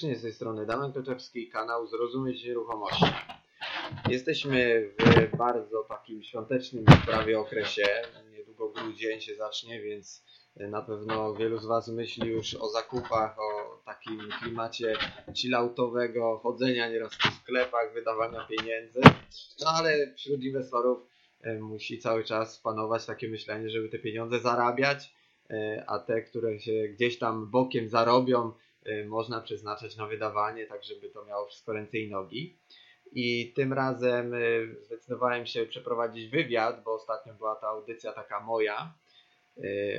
serdecznie, z tej strony Damian Piotrowski, kanał Zrozumieć Nieruchomości. Jesteśmy w bardzo takim świątecznym prawie okresie. Niedługo grudzień się zacznie, więc na pewno wielu z Was myśli już o zakupach, o takim klimacie chilloutowego, chodzenia nieraz po sklepach, wydawania pieniędzy. No ale wśród inwestorów e, musi cały czas panować takie myślenie, żeby te pieniądze zarabiać, e, a te, które się gdzieś tam bokiem zarobią, można przeznaczać na wydawanie, tak żeby to miało wszystko ręce i nogi. I tym razem zdecydowałem się przeprowadzić wywiad, bo ostatnio była ta audycja taka moja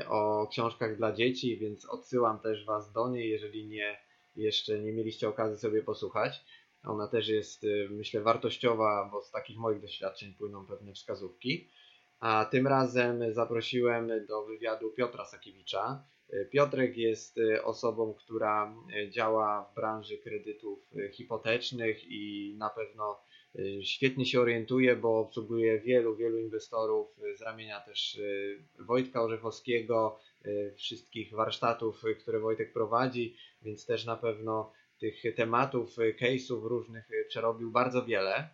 o książkach dla dzieci, więc odsyłam też Was do niej, jeżeli nie, jeszcze nie mieliście okazji sobie posłuchać. Ona też jest, myślę, wartościowa, bo z takich moich doświadczeń płyną pewne wskazówki. A tym razem zaprosiłem do wywiadu Piotra Sakiewicza. Piotrek jest osobą, która działa w branży kredytów hipotecznych i na pewno świetnie się orientuje, bo obsługuje wielu, wielu inwestorów z ramienia też Wojtka Orzechowskiego, wszystkich warsztatów, które Wojtek prowadzi, więc też na pewno tych tematów, case'ów różnych przerobił bardzo wiele.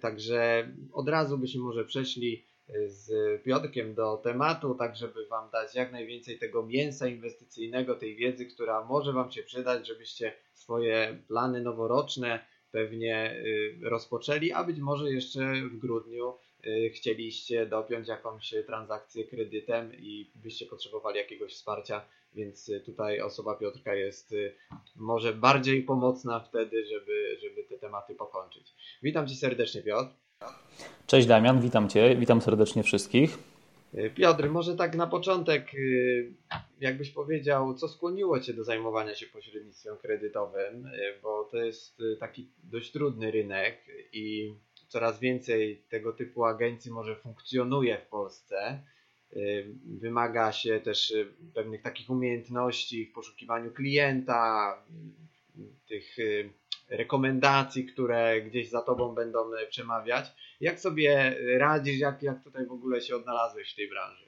Także od razu byśmy może przeszli z Piotrkiem do tematu, tak żeby Wam dać jak najwięcej tego mięsa inwestycyjnego, tej wiedzy, która może Wam się przydać, żebyście swoje plany noworoczne pewnie y, rozpoczęli, a być może jeszcze w grudniu y, chcieliście dopiąć jakąś transakcję kredytem i byście potrzebowali jakiegoś wsparcia, więc tutaj osoba Piotrka jest może bardziej pomocna wtedy, żeby, żeby te tematy pokończyć. Witam Cię serdecznie Piotr. Cześć Damian, witam Cię, witam serdecznie wszystkich. Y, Piotr, może tak na początek, y, jakbyś powiedział, co skłoniło Cię do zajmowania się pośrednictwem kredytowym, y, bo to jest taki dość trudny rynek i coraz więcej tego typu agencji może funkcjonuje w Polsce. Wymaga się też pewnych takich umiejętności w poszukiwaniu klienta, tych rekomendacji, które gdzieś za tobą będą przemawiać. Jak sobie radzisz, jak, jak tutaj w ogóle się odnalazłeś w tej branży?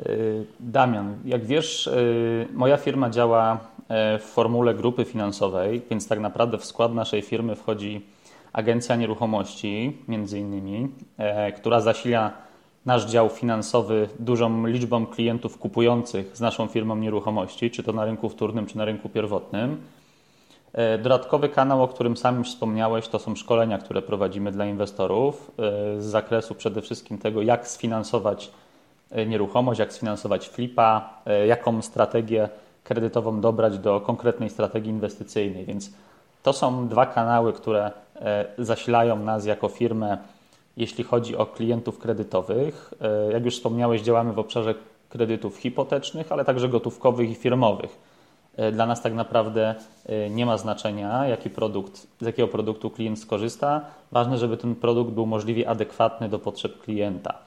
Y, Damian, jak wiesz, y, moja firma działa e, w formule grupy finansowej, więc tak naprawdę w skład naszej firmy wchodzi agencja nieruchomości, między innymi, e, która zasila nasz dział finansowy dużą liczbą klientów kupujących z naszą firmą nieruchomości, czy to na rynku wtórnym, czy na rynku pierwotnym. E, dodatkowy kanał, o którym sam już wspomniałeś, to są szkolenia, które prowadzimy dla inwestorów e, z zakresu przede wszystkim tego, jak sfinansować e, nieruchomość, jak sfinansować flipa, jaką strategię kredytową dobrać do konkretnej strategii inwestycyjnej. Więc to są dwa kanały, które zasilają nas jako firmę, jeśli chodzi o klientów kredytowych. Jak już wspomniałeś, działamy w obszarze kredytów hipotecznych, ale także gotówkowych i firmowych. E, dla nas tak naprawdę e, nie ma znaczenia, jaki produkt, z jakiego produktu klient skorzysta. Ważne, żeby ten produkt był możliwie adekwatny do potrzeb klienta.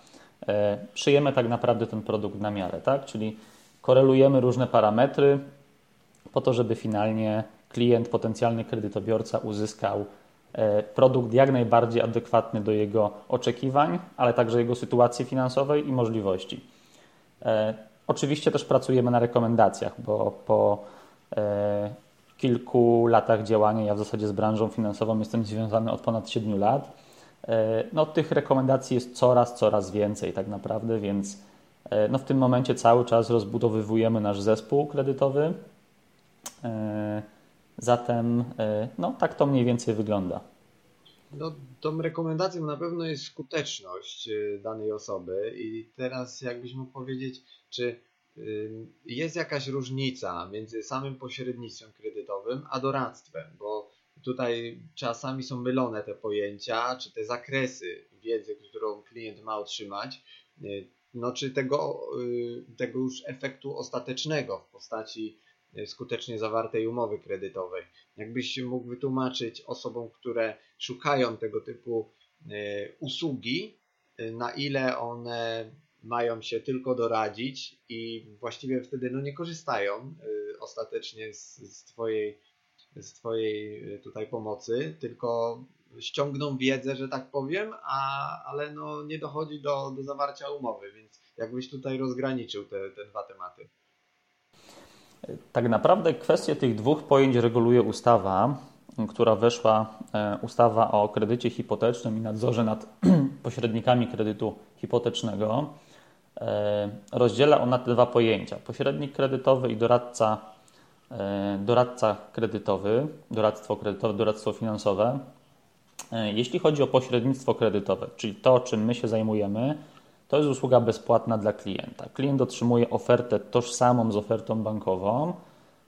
E, przyjemy tak naprawdę ten produkt na miarę, tak? czyli korelujemy różne parametry po to, żeby finalnie klient, potencjalny kredytobiorca uzyskał produkt jak najbardziej adekwatny do jego oczekiwań, ale także jego sytuacji finansowej i możliwości. Oczywiście też pracujemy na rekomendacjach, bo po E, kilku latach działania, ja w zasadzie z branżą finansową jestem związany od ponad 7 lat. E, no, tych rekomendacji jest coraz, coraz więcej tak naprawdę, więc e, no, w tym momencie cały czas rozbudowywujemy nasz zespół kredytowy. Zatem no, tak to mniej więcej wygląda. No, tą rekomendacją na pewno jest skuteczność danej osoby. I teraz jakbyś mógł powiedzieć, czy jest jakaś różnica między samym pośrednictwem kredytowym a doradztwem, bo tutaj czasami są mylone te pojęcia, czy te zakresy wiedzy, którą klient ma otrzymać, no czy tego, tego już efektu ostatecznego w postaci skutecznie zawartej umowy kredytowej. Jakbyś mógł wytłumaczyć osobom, które szukają tego typu usługi, na ile one mają się tylko doradzić i właściwie wtedy no, nie korzystają ostatecznie z, z, twojej, z Twojej tutaj pomocy, tylko ściągną wiedzę, że tak powiem, a, ale no, nie dochodzi do, do zawarcia umowy, więc jakbyś tutaj rozgraniczył te, te dwa tematy. Tak naprawdę kwestię tych dwóch pojęć reguluje ustawa, która weszła, e, ustawa o kredycie hipotecznym i nadzorze nad pośrednikami kredytu hipotecznego. E, rozdziela ona te dwa pojęcia: pośrednik kredytowy i doradca, e, doradca kredytowy, doradztwo kredytowe, doradztwo finansowe. Jeśli chodzi o pośrednictwo kredytowe, czyli to, czym my się zajmujemy, to jest usługa bezpłatna dla klienta. Klient otrzymuje ofertę tożsamą z ofertą bankową,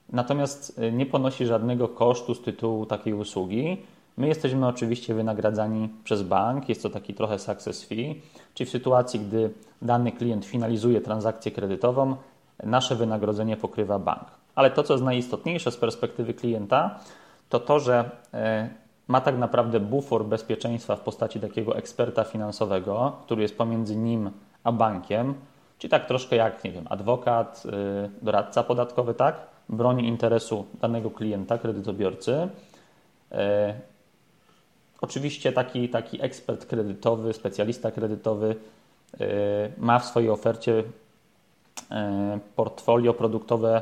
natomiast y, nie ponosi żadnego kosztu z tytułu takiej usługi. My jesteśmy oczywiście wynagradzani przez bank, jest to taki trochę success fee, czyli w sytuacji, gdy dany klient finalizuje transakcję kredytową, nasze wynagrodzenie pokrywa bank. Ale to, co jest najistotniejsze z perspektywy klienta, to to, że y, ma tak naprawdę bufor bezpieczeństwa w postaci takiego eksperta finansowego, który jest pomiędzy nim a bankiem, czyli tak troszkę jak, nie wiem, adwokat, yy, doradca podatkowy, tak? Broni interesu danego klienta, kredytobiorcy. Yy, oczywiście taki, taki ekspert kredytowy, specjalista kredytowy yy, ma w swojej ofercie portfolio produktowe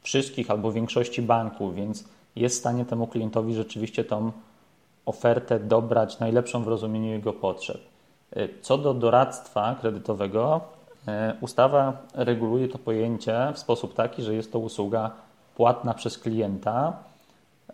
wszystkich albo większości banków, więc jest w stanie temu klientowi rzeczywiście tą ofertę dobrać najlepszą w rozumieniu jego potrzeb. E, co do doradztwa kredytowego, e, ustawa reguluje to pojęcie w sposób taki, że jest to usługa płatna przez klienta.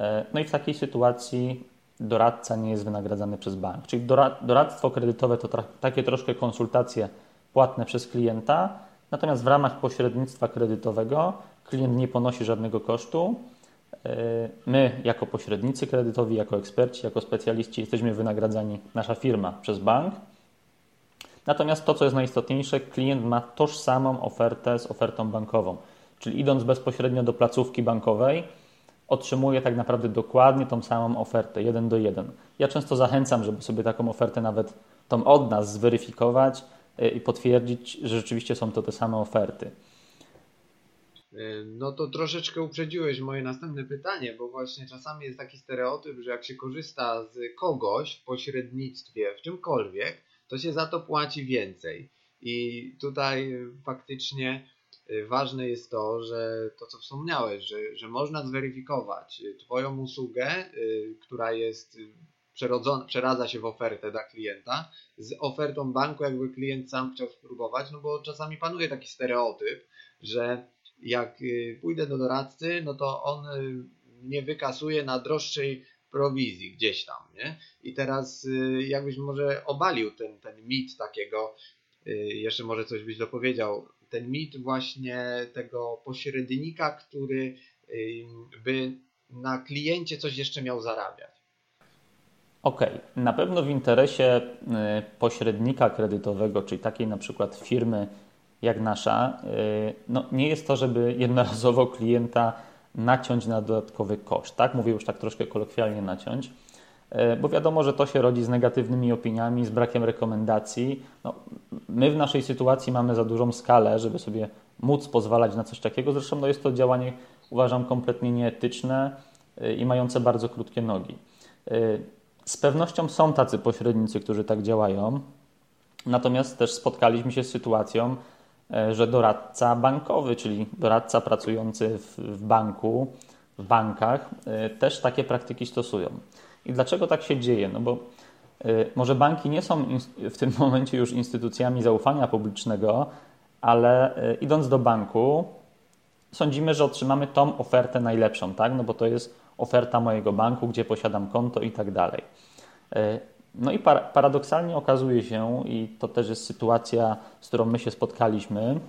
E, no i w takiej sytuacji doradca nie jest wynagradzany przez bank. Czyli doradztwo kredytowe to takie troszkę konsultacje płatne przez klienta, natomiast w ramach pośrednictwa kredytowego klient nie ponosi żadnego kosztu, my, jako pośrednicy kredytowi, jako eksperci, jako specjaliści, jesteśmy wynagradzani, nasza firma, przez bank. Natomiast to, co jest najistotniejsze, klient ma tożsamą ofertę z ofertą bankową. Czyli idąc bezpośrednio do placówki bankowej, otrzymuje tak naprawdę dokładnie tą samą ofertę, jeden do jeden. Ja często zachęcam, żeby sobie taką ofertę nawet tą od nas zweryfikować e, i potwierdzić, że rzeczywiście są to te same oferty. E, no to troszeczkę uprzedziłeś moje następne pytanie, bo właśnie czasami jest taki stereotyp, że jak się korzysta z kogoś w pośrednictwie, w czymkolwiek, to się za to płaci więcej. I tutaj faktycznie e, ważne jest to, że to co wspomniałeś, że, że można zweryfikować Twoją usługę, e, która jest przeradza się w ofertę dla klienta, z ofertą banku, jakby klient sam chciał spróbować, no bo czasami panuje taki stereotyp, że jak y, pójdę do doradcy, no to on y, mnie wykasuje na droższej prowizji gdzieś tam, nie? I teraz y, jakbyś może obalił ten, ten mit takiego, jeszcze może coś byś dopowiedział, ten mit właśnie tego pośrednika, który by na kliencie coś jeszcze miał zarabiać. Okej, okay. na pewno w interesie pośrednika kredytowego, czyli takiej na przykład firmy, jak nasza, y, no nie jest to, żeby jednorazowo klienta naciąć na dodatkowy koszt, tak? Mówię już tak troszkę kolokwialnie naciąć, y, bo wiadomo, że to się rodzi z negatywnymi opiniami, z brakiem rekomendacji. No, my w naszej sytuacji mamy za dużą skalę, żeby sobie móc pozwalać na coś takiego. Zresztą no, jest to działanie, uważam, kompletnie nieetyczne y, i mające bardzo krótkie nogi. Z pewnością są tacy pośrednicy, którzy tak działają, natomiast też spotkaliśmy się z sytuacją, że doradca bankowy, czyli doradca pracujący w, w banku, w bankach, e, też takie praktyki stosują. I dlaczego tak się dzieje? No bo e, może banki nie są w tym momencie już instytucjami zaufania publicznego, ale idąc do banku, sądzimy, że otrzymamy tą ofertę najlepszą, tak? No bo to jest oferta mojego banku, gdzie posiadam konto i tak dalej. No i par paradoksalnie okazuje się, i to też jest sytuacja, z którą my się spotkaliśmy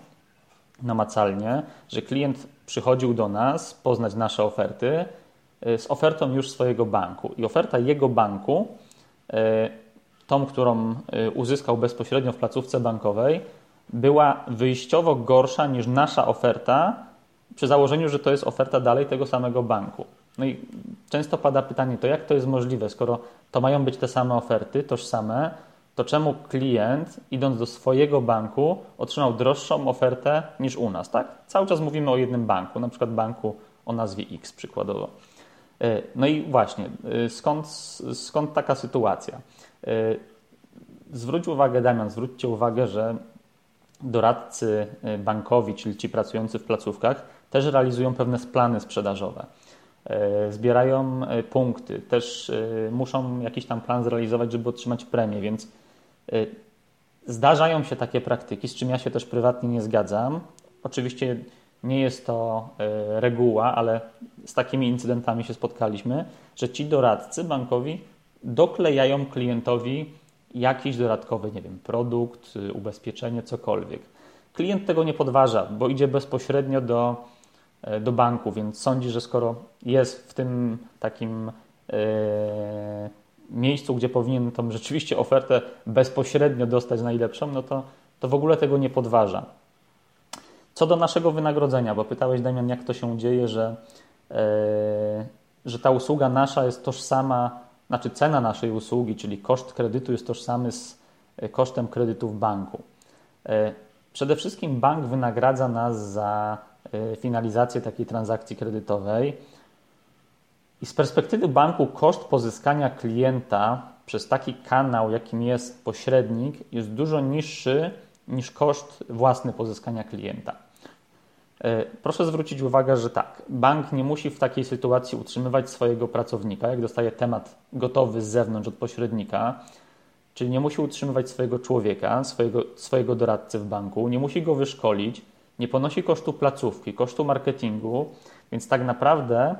namacalnie, że klient przychodził do nas poznać nasze oferty y, z ofertą już swojego banku. I oferta jego banku, y, tą, którą y, uzyskał bezpośrednio w placówce bankowej, była wyjściowo gorsza niż nasza oferta, przy założeniu, że to jest oferta dalej tego samego banku. No i często pada pytanie, to jak to jest możliwe, skoro to mają być te same oferty, tożsame, to czemu klient, idąc do swojego banku, otrzymał droższą ofertę niż u nas, tak? Cały czas mówimy o jednym banku, na przykład banku o nazwie X przykładowo. E, no i właśnie, e, skąd, skąd taka sytuacja? E, zwróć uwagę, Damian, zwróćcie uwagę, że doradcy bankowi, czyli ci pracujący w placówkach, też realizują pewne plany sprzedażowe. Zbierają punkty, też muszą jakiś tam plan zrealizować, żeby otrzymać premię, więc zdarzają się takie praktyki, z czym ja się też prywatnie nie zgadzam. Oczywiście nie jest to e, reguła, ale z takimi incydentami się spotkaliśmy, że ci doradcy bankowi doklejają klientowi jakiś dodatkowy, nie wiem, produkt, ubezpieczenie, cokolwiek. Klient tego nie podważa, bo idzie bezpośrednio do, e, do banku, więc sądzi, że skoro jest w tym takim e, miejscu, gdzie powinien tą rzeczywiście ofertę bezpośrednio dostać najlepszą, no to, to w ogóle tego nie podważa. Co do naszego wynagrodzenia, bo pytałeś Damian, jak to się dzieje, że, yy, że ta usługa nasza jest tożsama, znaczy cena naszej usługi, czyli koszt kredytu jest tożsamy z e, kosztem kredytu w banku. Przede wszystkim bank wynagradza nas za finalizację takiej transakcji kredytowej. I z perspektywy banku koszt pozyskania klienta przez taki kanał, jakim jest pośrednik, jest dużo niższy niż koszt własny pozyskania klienta. E, proszę zwrócić uwagę, że tak, bank nie musi w takiej sytuacji utrzymywać swojego pracownika, jak dostaje temat gotowy z zewnątrz od pośrednika, czyli nie musi utrzymywać swojego człowieka, swojego, swojego doradcy w banku, nie musi go wyszkolić, nie ponosi kosztu placówki, kosztu marketingu, więc tak naprawdę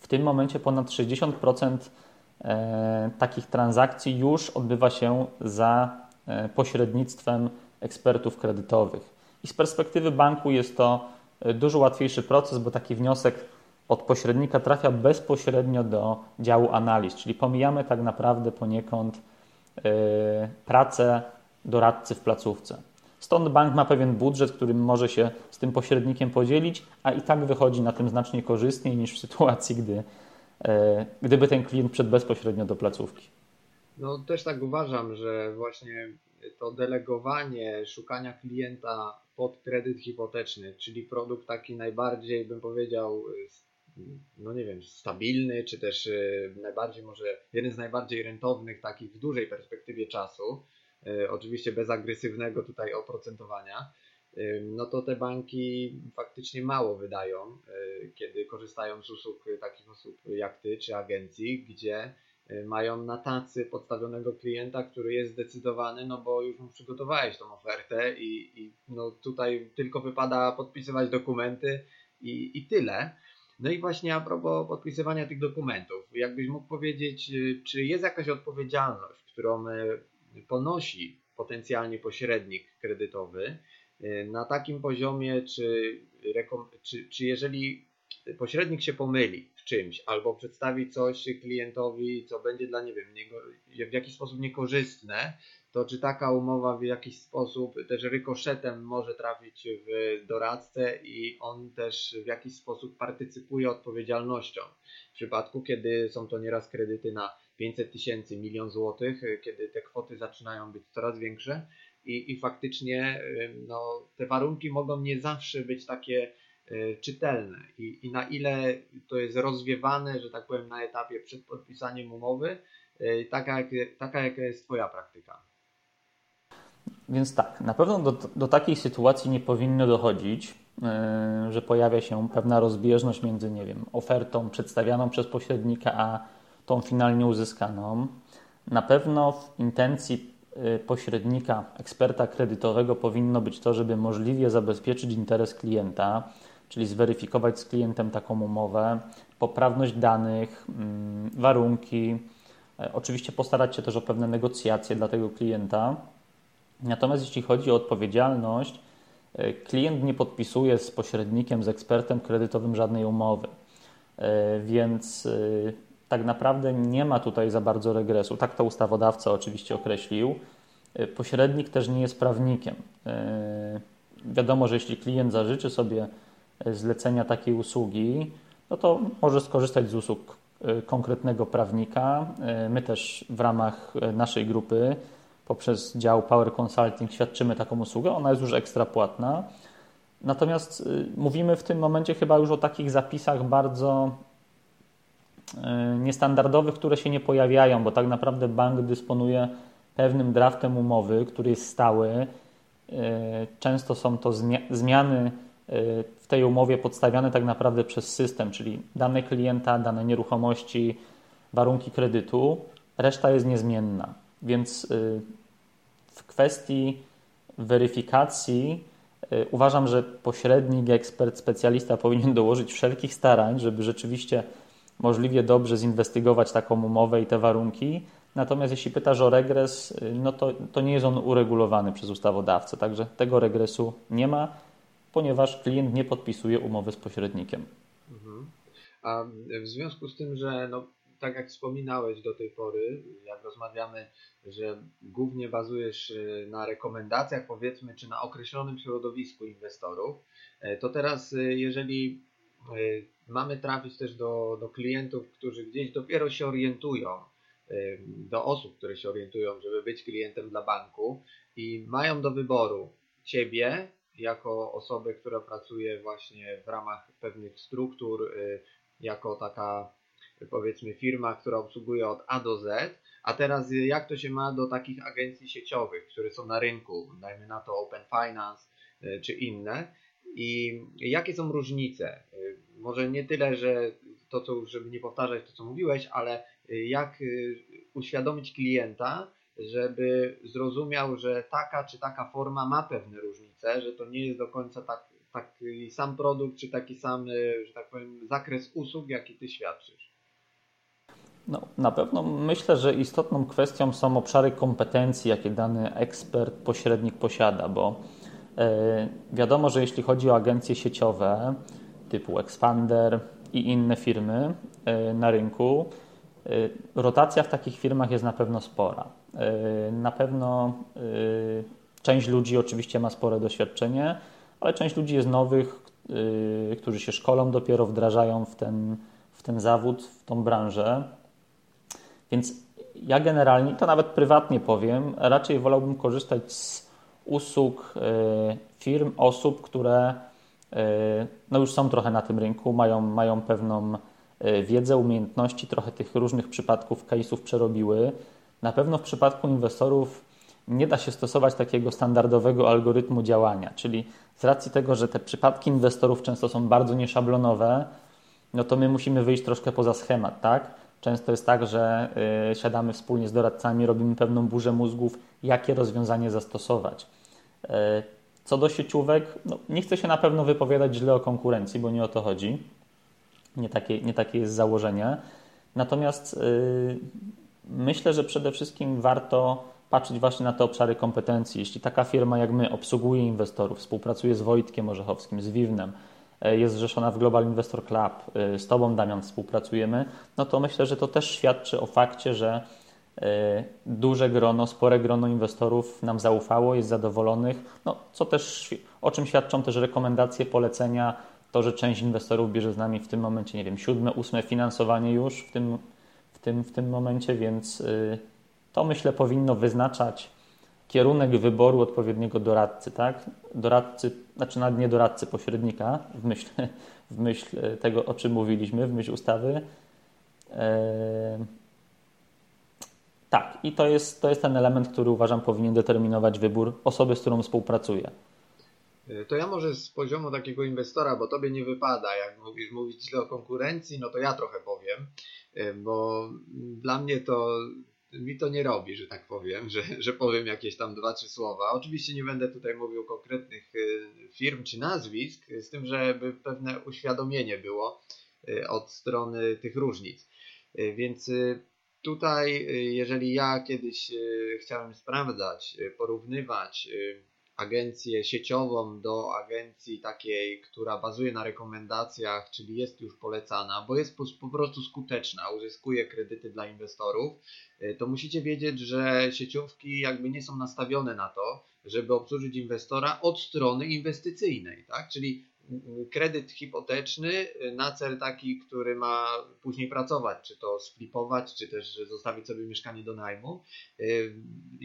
w tym momencie ponad 60% e, takich transakcji już odbywa się za e, pośrednictwem ekspertów kredytowych. I z perspektywy banku jest to e, dużo łatwiejszy proces, bo taki wniosek od pośrednika trafia bezpośrednio do działu analiz, czyli pomijamy tak naprawdę poniekąd pracę doradcy w placówce. Stąd bank ma pewien budżet, którym może się z tym pośrednikiem podzielić, a i tak wychodzi na tym znacznie korzystniej niż w sytuacji, gdy, e, gdyby ten klient wszedł bezpośrednio do placówki. No też tak uważam, że właśnie to delegowanie szukania klienta pod kredyt hipoteczny, czyli produkt taki najbardziej, bym powiedział, no nie wiem, stabilny, czy też e, najbardziej może jeden z najbardziej rentownych takich w dużej perspektywie czasu, oczywiście bez agresywnego tutaj oprocentowania, e, no to te banki faktycznie mało wydają, e, kiedy korzystają z usług takich osób jak ty czy agencji, gdzie mają na tacy podstawionego klienta, który jest zdecydowany, no bo już mu przygotowałeś tą ofertę i, i no tutaj tylko wypada podpisywać dokumenty i, i tyle. No i właśnie a propos podpisywania tych dokumentów, jakbyś mógł powiedzieć, czy jest jakaś odpowiedzialność, którą ponosi potencjalnie pośrednik kredytowy y, na takim poziomie, czy, czy, czy jeżeli pośrednik się pomyli w czymś albo przedstawi coś klientowi, co będzie dla nie wiem, niego, w jakiś sposób niekorzystne, to czy taka umowa w jakiś sposób też rykoszetem może trafić w doradcę i on też w jakiś sposób partycypuje odpowiedzialnością. W przypadku, kiedy są to nieraz kredyty na 500 tysięcy, milion złotych, y, kiedy te kwoty zaczynają być coraz większe i, i faktycznie y, no, te warunki mogą nie zawsze być takie y, czytelne I, i na ile to jest rozwiewane, że tak powiem, na etapie przed podpisaniem umowy, taka, jak, taka jaka jest Twoja praktyka. Więc tak, na pewno do, do takiej sytuacji nie powinno dochodzić, że pojawia się pewna rozbieżność między, nie wiem, ofertą przedstawianą przez pośrednika, a tą finalnie uzyskaną. Na pewno w intencji y, pośrednika, eksperta kredytowego powinno być to, żeby możliwie zabezpieczyć interes klienta, czyli zweryfikować z klientem taką umowę, poprawność danych, mm, warunki. E, oczywiście postarać się też o pewne negocjacje dla tego klienta. Natomiast jeśli chodzi o odpowiedzialność, e, klient nie podpisuje z pośrednikiem, z ekspertem kredytowym żadnej umowy. E, więc y, tak naprawdę nie ma tutaj za bardzo regresu. Tak to ustawodawca oczywiście określił. Y, pośrednik też nie jest prawnikiem. Y, wiadomo, że jeśli klient zażyczy sobie y, zlecenia takiej usługi, no to może skorzystać z usług konkretnego prawnika. My też w ramach naszej grupy poprzez dział Power Consulting świadczymy taką usługę. Ona jest już ekstra płatna. Natomiast mówimy w tym momencie chyba już o takich zapisach bardzo E, niestandardowych, które się nie pojawiają, bo tak naprawdę bank dysponuje pewnym draftem umowy, który jest stały często są to zmiany w tej umowie podstawiane tak naprawdę przez system, czyli dane klienta, dane nieruchomości, warunki kredytu, reszta jest niezmienna. Więc w kwestii weryfikacji y, uważam, że pośrednik, ekspert, specjalista powinien dołożyć wszelkich starań, żeby rzeczywiście możliwie dobrze zinwestygować taką umowę i te warunki. Natomiast jeśli pytasz o regres, y, no to, to nie jest on uregulowany przez ustawodawcę, także tego regresu nie ma, ponieważ klient nie podpisuje umowy z pośrednikiem. Mhm. A w związku z tym, że no, tak jak wspominałeś do tej pory, jak rozmawiamy, że głównie bazujesz e, na rekomendacjach, powiedzmy, czy na określonym środowisku inwestorów, e, to teraz, jeżeli mamy trafić też do, do klientów, którzy gdzieś dopiero się orientują, do osób, które się orientują, żeby być klientem dla banku i mają do wyboru Ciebie jako osobę, która pracuje właśnie w ramach pewnych struktur, jako taka powiedzmy firma, która obsługuje od A do Z, a teraz jak to się ma do takich agencji sieciowych, które są na rynku, dajmy na to Open Finance e, czy inne i jakie są różnice? Może nie tyle, że to co, żeby nie powtarzać to co mówiłeś, ale e, jak uświadomić klienta, żeby zrozumiał, że taka czy taka forma ma pewne różnice, że to nie jest do końca tak, taki sam produkt, czy taki sam, że tak powiem, zakres usług, jaki ty świadczysz. No, na pewno myślę, że istotną kwestią są obszary kompetencji, jakie dany ekspert, pośrednik posiada, bo e, wiadomo, że jeśli chodzi o agencje sieciowe typu Expander i inne firmy e, na rynku, e, rotacja w takich firmach jest na pewno spora. Na pewno część ludzi oczywiście ma spore doświadczenie, ale część ludzi jest nowych, którzy się szkolą dopiero, wdrażają w ten, w ten zawód, w tą branżę. Więc ja generalnie, to nawet prywatnie powiem, raczej wolałbym korzystać z usług e, firm, osób, które e, no już są trochę na tym rynku, mają, mają pewną e, wiedzę, umiejętności, trochę tych różnych przypadków, case'ów przerobiły. Na pewno w przypadku inwestorów nie da się stosować takiego standardowego algorytmu działania, czyli z racji tego, że te przypadki inwestorów często są bardzo nieszablonowe, no to my musimy wyjść troszkę poza schemat, tak? Często jest tak, że y, siadamy wspólnie z doradcami, robimy pewną burzę mózgów, jakie rozwiązanie zastosować. Co do sieciówek, no, nie chcę się na pewno wypowiadać źle o konkurencji, bo nie o to chodzi. Nie takie, nie takie jest założenie. Natomiast yy, myślę, że przede wszystkim warto patrzeć właśnie na te obszary kompetencji. Jeśli taka firma jak my obsługuje inwestorów, współpracuje z Wojtkiem Orzechowskim, z Wiwnem, E, jest zrzeszona w Global Investor Club, e, z Tobą Damian współpracujemy, no to myślę, że to też świadczy o fakcie, że duże grono, spore grono inwestorów nam zaufało, jest zadowolonych, no, co też, o czym świadczą też rekomendacje, polecenia, to, że część inwestorów bierze z nami w tym momencie, nie wiem, siódme, ósme finansowanie już w tym, w tym, w tym momencie, więc to myślę powinno wyznaczać kierunek wyboru odpowiedniego doradcy, tak? Doradcy, znaczy nawet nie doradcy, pośrednika w myśl, w myśl tego, o czym mówiliśmy, w myśl ustawy. Eee, tak, i to jest, to jest ten element, który uważam powinien determinować wybór osoby, z którą współpracuję. To ja może z poziomu takiego inwestora, bo tobie nie wypada, jak mówisz mówić źle o konkurencji, no to ja trochę powiem, bo dla mnie to mi to nie robi, że tak powiem, że, że powiem jakieś tam dwa, trzy słowa. Oczywiście nie będę tutaj mówił konkretnych y, firm czy nazwisk, z tym, żeby pewne uświadomienie było od strony tych różnic. Więc tutaj, jeżeli ja kiedyś chciałem sprawdzać, porównywać agencję sieciową do agencji takiej, która bazuje na rekomendacjach, czyli jest już polecana, bo jest po, prostu skuteczna, uzyskuje kredyty dla inwestorów, to musicie wiedzieć, że sieciówki jakby nie są nastawione na to, żeby obsłużyć inwestora od strony inwestycyjnej, tak? Czyli kredyt hipoteczny na cel taki, który ma później pracować, czy to sflipować, czy też zostawić sobie mieszkanie do najmu. Y,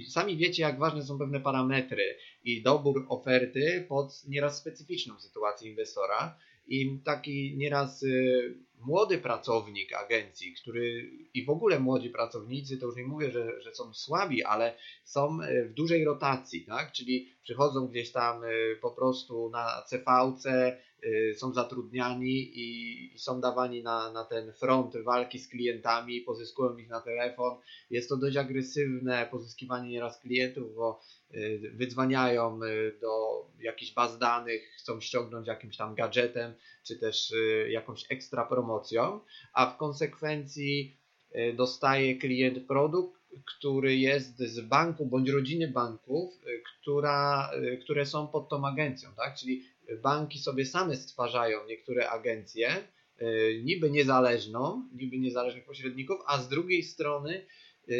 sami wiecie, jak ważne są pewne parametry i dobór oferty pod nieraz specyficzną sytuację inwestora. I taki nieraz y, młody pracownik agencji, który i w ogóle młodzi pracownicy, to już nie mówię, że, że są słabi, ale są e, w dużej rotacji, tak? czyli przychodzą gdzieś tam e, po prostu na CVC, są zatrudniani i są dawani na, na ten front walki z klientami, pozyskują ich na telefon. Jest to dość agresywne pozyskiwanie nieraz klientów, bo wydzwaniają do jakichś baz danych, chcą ściągnąć jakimś tam gadżetem, czy też jakąś ekstra promocją, a w konsekwencji dostaje klient produkt, który jest z banku bądź rodziny banków, która, które są pod tą agencją, tak? Czyli banki sobie same stwarzają niektóre agencje, niby niezależną, niby niezależnych pośredników, a z drugiej strony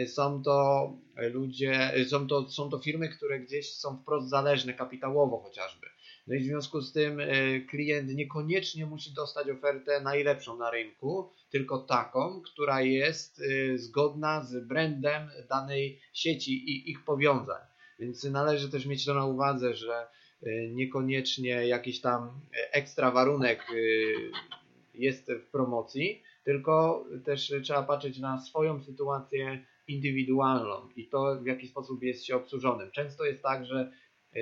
są to ludzie, są to, są to firmy, które gdzieś są wprost zależne kapitałowo chociażby. No i w związku z tym e, klient niekoniecznie musi dostać ofertę najlepszą na rynku, tylko taką, która jest e, zgodna z brandem danej sieci i ich powiązań. Więc należy też mieć to na uwadze, że e, niekoniecznie jakiś tam ekstra warunek jest w promocji, tylko też trzeba patrzeć na swoją sytuację indywidualną i to w jaki sposób jest się obsłużonym. Często jest tak, że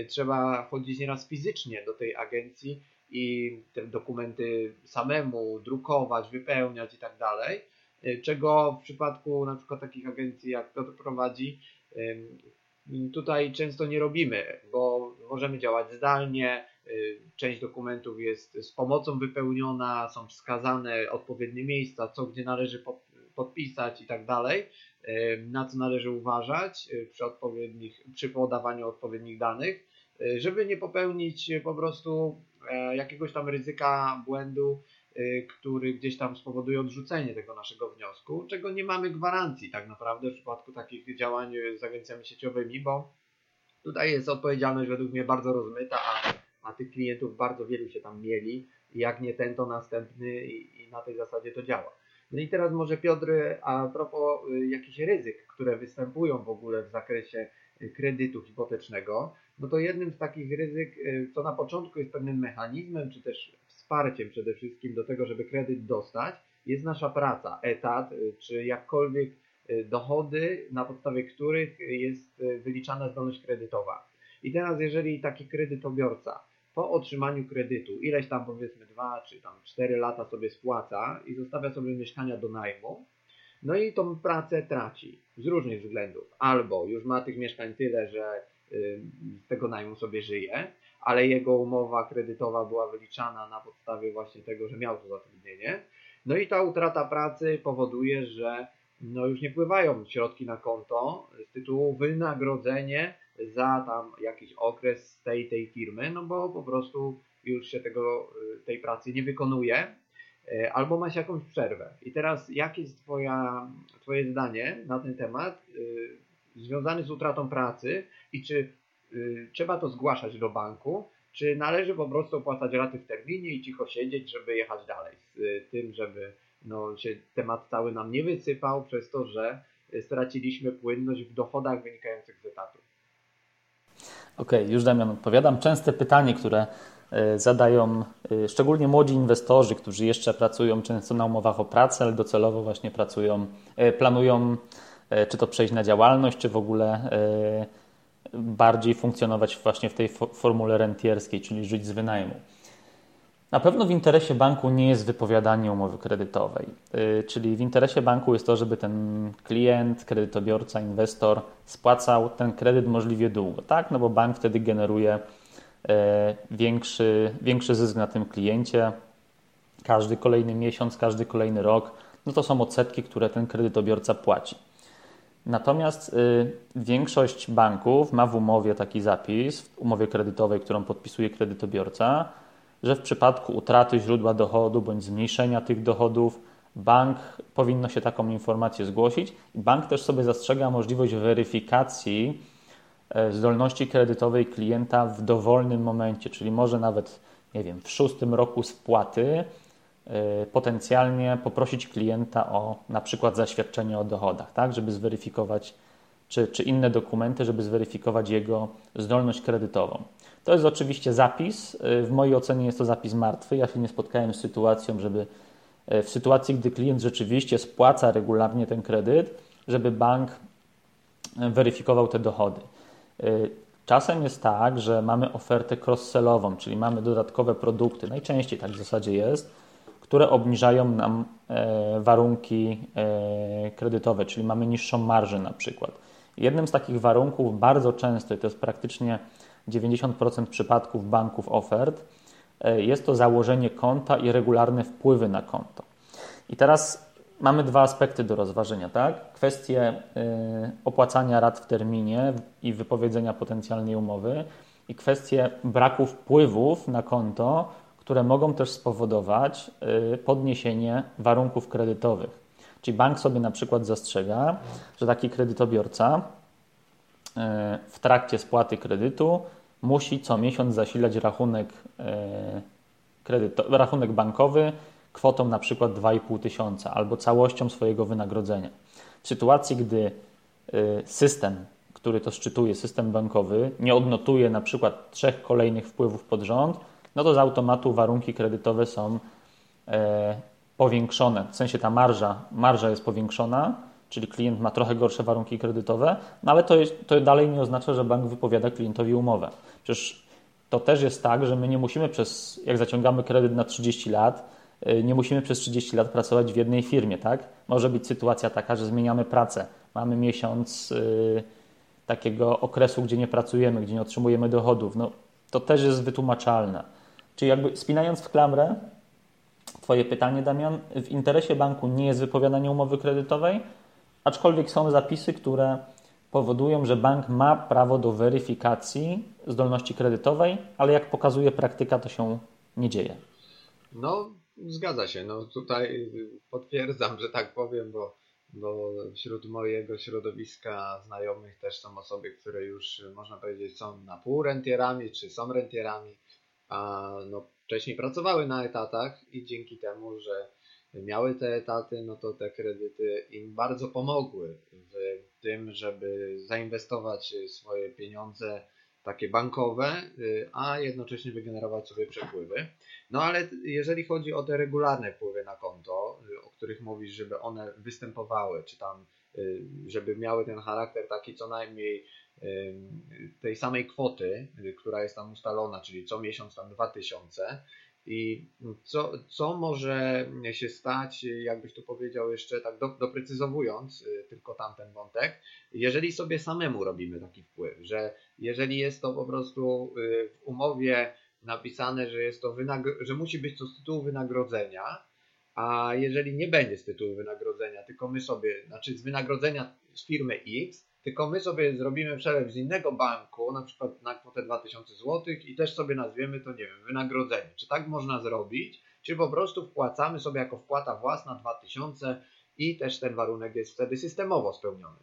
trzeba chodzić nieraz fizycznie do tej agencji i te dokumenty samemu drukować, wypełniać i tak dalej, e, czego w przypadku na przykład takich agencji jak Piotr prowadzi, tutaj często nie robimy, bo możemy działać zdalnie, e, część dokumentów jest z pomocą wypełniona, są wskazane odpowiednie miejsca, co gdzie należy podpisać i tak dalej na co należy uważać e, przy, odpowiednich, przy podawaniu odpowiednich danych, e, żeby nie popełnić po prostu e, jakiegoś tam ryzyka błędu, który gdzieś tam spowoduje odrzucenie tego naszego wniosku, czego nie mamy gwarancji tak naprawdę w przypadku takich działań z agencjami sieciowymi, bo tutaj jest odpowiedzialność według mnie bardzo rozmyta, a, a tych klientów bardzo wielu się tam mieli. Jak nie ten, to następny i, i na tej zasadzie to działa. No i teraz może Piotr, a propos y, jakichś ryzyk, które występują w ogóle w zakresie y, kredytu hipotecznego, no to jednym z takich ryzyk, y, co na początku jest pewnym mechanizmem, czy też wsparciem przede wszystkim do tego, żeby kredyt dostać, jest nasza praca, etat, czy jakkolwiek dochody, na podstawie których jest wyliczana zdolność kredytowa. I teraz, jeżeli taki kredytobiorca po otrzymaniu kredytu ileś tam powiedzmy 2 czy tam 4 lata sobie spłaca i zostawia sobie mieszkania do najmu, no i tą pracę traci z różnych względów. Albo już ma tych mieszkań tyle, że y, z tego najmu sobie żyje, ale jego umowa kredytowa była wyliczana na podstawie właśnie tego, że miał to zatrudnienie. No i ta utrata pracy powoduje, że no już nie pływają środki na konto z tytułu wynagrodzenie za tam jakiś okres tej, tej firmy, no bo po prostu już się tego, y, tej pracy nie wykonuje, y, albo masz jakąś przerwę. I teraz jakie jest twoja, Twoje zdanie na ten temat y, związany z utratą pracy i czy trzeba to zgłaszać do banku, czy należy po prostu opłacać raty w terminie i cicho siedzieć, żeby jechać dalej z tym, żeby no, się temat cały nam nie wysypał przez to, że straciliśmy płynność w dochodach wynikających z etatu. Okej, okay, już Damian odpowiadam. Częste pytanie, które e, zadają e, szczególnie młodzi inwestorzy, którzy jeszcze pracują często na umowach o pracę, ale docelowo właśnie pracują, e, planują czy to przejść na działalność, czy w ogóle bardziej funkcjonować właśnie w tej formule rentierskiej, czyli żyć z wynajmu. Na pewno w interesie banku nie jest wypowiadanie umowy kredytowej, y, czyli w interesie banku jest to, żeby ten klient, kredytobiorca, inwestor spłacał ten kredyt możliwie długo, tak? No bo bank wtedy generuje e, większy, większy zysk na tym kliencie. Każdy kolejny miesiąc, każdy kolejny rok, no to są odsetki, które ten kredytobiorca płaci. Natomiast y, większość banków ma w umowie taki zapis, w umowie kredytowej, którą podpisuje kredytobiorca, że w przypadku utraty źródła dochodu bądź zmniejszenia tych dochodów, bank powinno się taką informację zgłosić. Bank też sobie zastrzega możliwość weryfikacji e, zdolności kredytowej klienta w dowolnym momencie, czyli może nawet, nie wiem, w szóstym roku spłaty e, potencjalnie poprosić klienta o na przykład zaświadczenie o dochodach, tak, żeby zweryfikować, czy, czy inne dokumenty, żeby zweryfikować jego zdolność kredytową. To jest oczywiście zapis. Y, w mojej ocenie jest to zapis martwy. Ja się nie spotkałem z sytuacją, żeby w sytuacji, gdy klient rzeczywiście spłaca regularnie ten kredyt, żeby bank weryfikował te dochody. Czasem jest tak, że mamy ofertę cross-sellową, czyli mamy dodatkowe produkty, najczęściej tak w zasadzie jest, które obniżają nam warunki kredytowe, czyli mamy niższą marżę na przykład. Jednym z takich warunków bardzo często, to jest praktycznie 90% przypadków banków ofert, e, jest to założenie konta i regularne wpływy na konto. I teraz mamy dwa aspekty do rozważenia, tak? Kwestię opłacania rat w terminie i wypowiedzenia potencjalnej umowy i kwestię braku wpływów na konto, które mogą też spowodować y, podniesienie warunków kredytowych. Czyli bank sobie na przykład zastrzega, że taki kredytobiorca w trakcie spłaty kredytu musi co miesiąc zasilać rachunek, y, kredyto, rachunek bankowy kwotą na przykład 2,5 tysiąca albo całością swojego wynagrodzenia. W sytuacji, gdy system, który to szczytuje, system bankowy, nie odnotuje na przykład trzech kolejnych wpływów pod rząd, no to z automatu warunki kredytowe są e, powiększone. W sensie ta marża, marża jest powiększona, czyli klient ma trochę gorsze warunki kredytowe, no ale to, jest, to dalej nie oznacza, że bank wypowiada klientowi umowę. Przecież to też jest tak, że my nie musimy przez, jak zaciągamy kredyt na 30 lat, e, nie musimy przez 30 lat pracować w jednej firmie, tak? Może być sytuacja taka, że zmieniamy pracę. Mamy miesiąc yy, takiego okresu, gdzie nie pracujemy, gdzie nie otrzymujemy dochodów. No, to też jest wytłumaczalne. Czyli jakby spinając w klamrę Twoje pytanie, Damian, w interesie banku nie jest wypowiadanie umowy kredytowej, aczkolwiek są zapisy, które powodują, że bank ma prawo do weryfikacji zdolności kredytowej, ale jak pokazuje praktyka, to się nie dzieje. No, zgadza się. No, tutaj potwierdzam, że tak powiem, bo, bo wśród mojego środowiska znajomych też są osoby, które już można powiedzieć są na pół rentierami, czy są rentierami a no, wcześniej pracowały na etatach i dzięki temu, że miały te etaty, no to te kredyty im bardzo pomogły w tym, żeby zainwestować swoje pieniądze takie bankowe, y, a jednocześnie wygenerować sobie przepływy. No ale jeżeli chodzi o te regularne wpływy na konto, y, o których mówisz, żeby one występowały, czy tam, y, żeby miały ten charakter taki co najmniej tej samej kwoty, która jest tam ustalona, czyli co miesiąc tam 2000. I co, co może się stać, jakbyś tu powiedział jeszcze tak do, doprecyzowując y, tylko tamten wątek, jeżeli sobie samemu robimy taki wpływ, że jeżeli jest to po prostu y, w umowie napisane, że jest to że musi być to z tytułu wynagrodzenia, a jeżeli nie będzie z tytułu wynagrodzenia, tylko my sobie, znaczy z wynagrodzenia z firmy X, tylko my sobie zrobimy przelew z innego banku, na przykład na kwotę 2000 zł i też sobie nazwiemy to, nie wiem, wynagrodzenie. Czy tak można zrobić? Czy po prostu wpłacamy sobie jako wpłata własna 2000 i też ten warunek jest wtedy systemowo spełniony?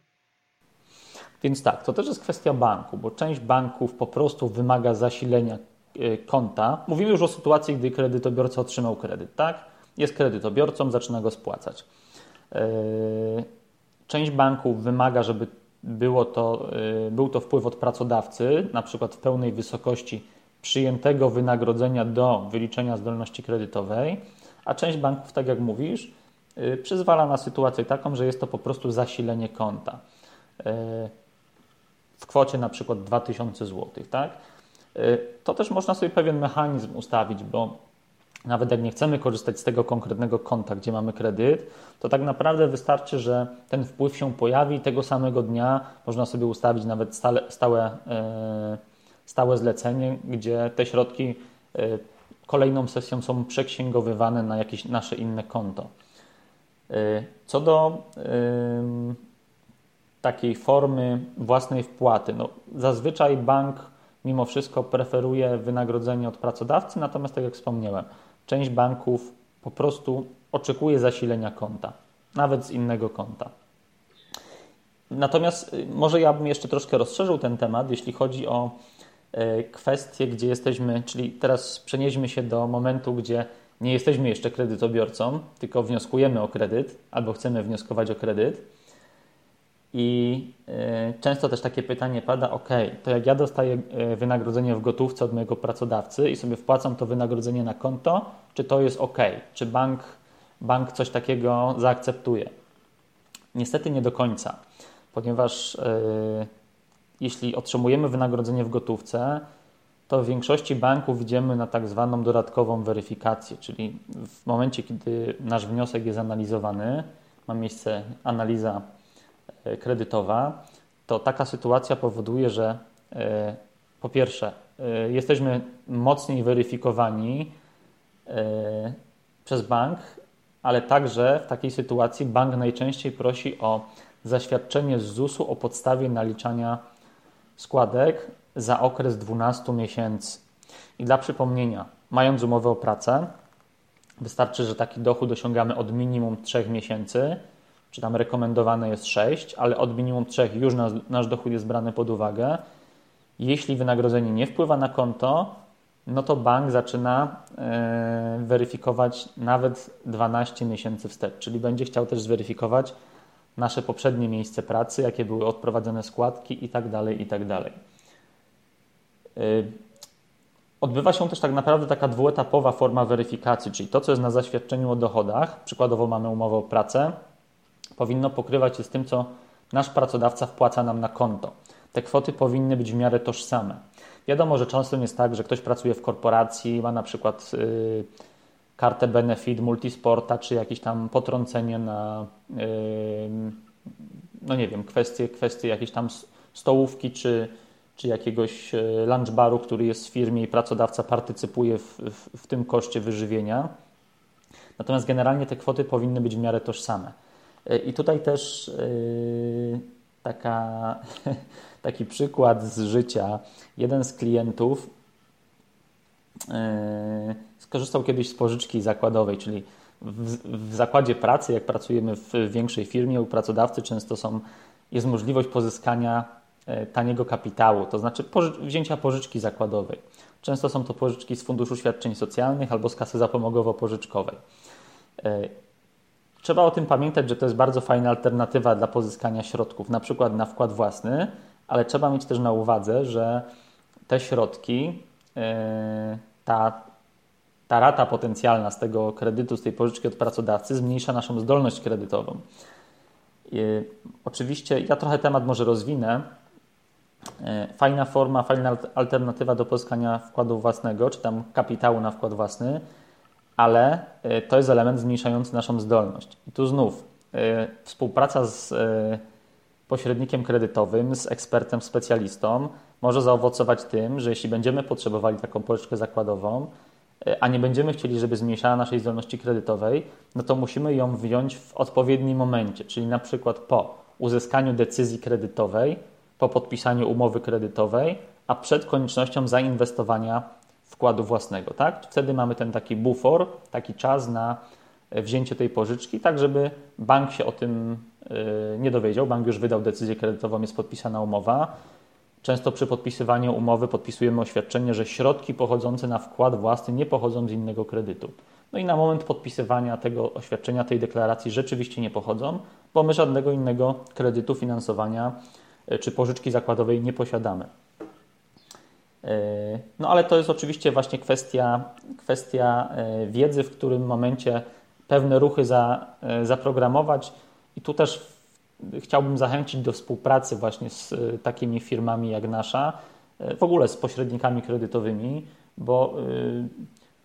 Więc tak, to też jest kwestia banku, bo część banków po prostu wymaga zasilenia e, konta. Mówimy już o sytuacji, gdy kredytobiorca otrzymał kredyt, tak? Jest kredytobiorcą, zaczyna go spłacać. E, część banków wymaga, żeby było to, y, był to wpływ od pracodawcy, na przykład w pełnej wysokości przyjętego wynagrodzenia do wyliczenia zdolności kredytowej, a część banków, tak jak mówisz, y, przyzwala na sytuację taką, że jest to po prostu zasilenie konta y, w kwocie na przykład 2000 zł. Tak? To też można sobie pewien mechanizm ustawić, bo nawet jak nie chcemy korzystać z tego konkretnego konta, gdzie mamy kredyt, to tak naprawdę wystarczy, że ten wpływ się pojawi i tego samego dnia można sobie ustawić nawet stale, stałe, e, stałe zlecenie, gdzie te środki e, kolejną sesją są przeksięgowywane na jakieś nasze inne konto. E, co do takiej formy własnej wpłaty, no, zazwyczaj bank mimo wszystko preferuje wynagrodzenie od pracodawcy, natomiast tak jak wspomniałem, część banków po prostu oczekuje zasilenia konta, nawet z innego konta. Natomiast y, może ja bym jeszcze troszkę rozszerzył ten temat, jeśli chodzi o y, kwestie, gdzie jesteśmy, czyli teraz przenieśmy się do momentu, gdzie nie jesteśmy jeszcze kredytobiorcą, tylko wnioskujemy o kredyt albo chcemy wnioskować o kredyt i e, często też takie pytanie pada: OK, to jak ja dostaję e, wynagrodzenie w gotówce od mojego pracodawcy i sobie wpłacam to wynagrodzenie na konto, czy to jest OK? Czy bank bank coś takiego zaakceptuje. Niestety nie do końca, ponieważ yy, jeśli otrzymujemy wynagrodzenie w gotówce, to w większości banków idziemy na tak zwaną dodatkową weryfikację, czyli w momencie, kiedy nasz wniosek jest analizowany, ma miejsce analiza e, kredytowa, to taka sytuacja powoduje, że e, po pierwsze, e, jesteśmy mocniej weryfikowani przez bank, ale także w takiej sytuacji bank najczęściej prosi o zaświadczenie z ZUS-u o podstawie naliczania składek za okres 12 miesięcy. I dla przypomnienia, mając umowę o pracę, wystarczy, że taki dochód osiągamy od minimum 3 miesięcy, czy tam rekomendowane jest 6, ale od minimum 3 już nasz, nasz dochód jest brany pod uwagę. Jeśli wynagrodzenie nie wpływa na konto, no to bank zaczyna yy, weryfikować nawet 12 miesięcy wstecz, czyli będzie chciał też zweryfikować nasze poprzednie miejsce pracy, jakie były odprowadzone składki itd., tak itd. Tak Y, odbywa się też tak naprawdę taka dwuetapowa forma weryfikacji, czyli to, co jest na zaświadczeniu o dochodach, przykładowo mamy umowę o pracę, powinno pokrywać się z tym, co nasz pracodawca wpłaca nam na konto. Te kwoty powinny być w miarę tożsame. Wiadomo, że często jest tak, że ktoś pracuje w korporacji, ma na przykład yy, kartę benefit, multisporta, czy jakieś tam potrącenie na, yy, no nie wiem, kwestie, kwestie jakieś tam stołówki, czy, czy jakiegoś e, lunch baru, który jest w firmie i pracodawca partycypuje w, w, w tym koszcie wyżywienia. Natomiast generalnie te kwoty powinny być w miarę tożsame. E, I tutaj też yy, taka, taki przykład z życia. Jeden z klientów yy, skorzystał kiedyś z pożyczki zakładowej, czyli w, w, zakładzie pracy, jak pracujemy w większej firmie, u pracodawcy często są, jest możliwość pozyskania E, taniego kapitału, to znaczy wzięcia pożyczki zakładowej. Często są to pożyczki z Funduszu Świadczeń Socjalnych albo z kasy zapomogowo-pożyczkowej. Trzeba o tym pamiętać, że to jest bardzo fajna alternatywa dla pozyskania środków, na przykład na wkład własny, ale trzeba mieć też na uwadze, że te środki, e, ta, ta rata potencjalna z tego kredytu, z tej pożyczki od pracodawcy zmniejsza naszą zdolność kredytową. Oczywiście ja trochę temat może rozwinę, E, fajna forma, fajna alternatywa do pozyskania wkładu własnego, czy tam kapitału na wkład własny, ale e, to jest element zmniejszający naszą zdolność. I tu znów e, współpraca z pośrednikiem kredytowym, z ekspertem, specjalistą może zaowocować tym, że jeśli będziemy potrzebowali taką pożyczkę zakładową, a nie będziemy chcieli, żeby zmniejszała naszej zdolności kredytowej, no to musimy ją wziąć w odpowiednim momencie, czyli na przykład po uzyskaniu decyzji kredytowej, po podpisaniu umowy kredytowej, a przed koniecznością zainwestowania wkładu własnego. Tak? Wtedy mamy ten taki bufor, taki czas na e, wzięcie tej pożyczki, tak żeby bank się o tym e, nie dowiedział. Bank już wydał decyzję kredytową, jest podpisana umowa. Często przy podpisywaniu umowy podpisujemy oświadczenie, że środki pochodzące na wkład własny nie pochodzą z innego kredytu. No i na moment podpisywania tego oświadczenia, tej deklaracji rzeczywiście nie pochodzą, bo my żadnego innego kredytu finansowania E, czy pożyczki zakładowej nie posiadamy. E, no ale to jest oczywiście właśnie kwestia, kwestia e, wiedzy, w którym momencie pewne ruchy za, zaprogramować i tu też chciałbym zachęcić do współpracy właśnie z takimi firmami jak nasza, w ogóle z pośrednikami kredytowymi, bo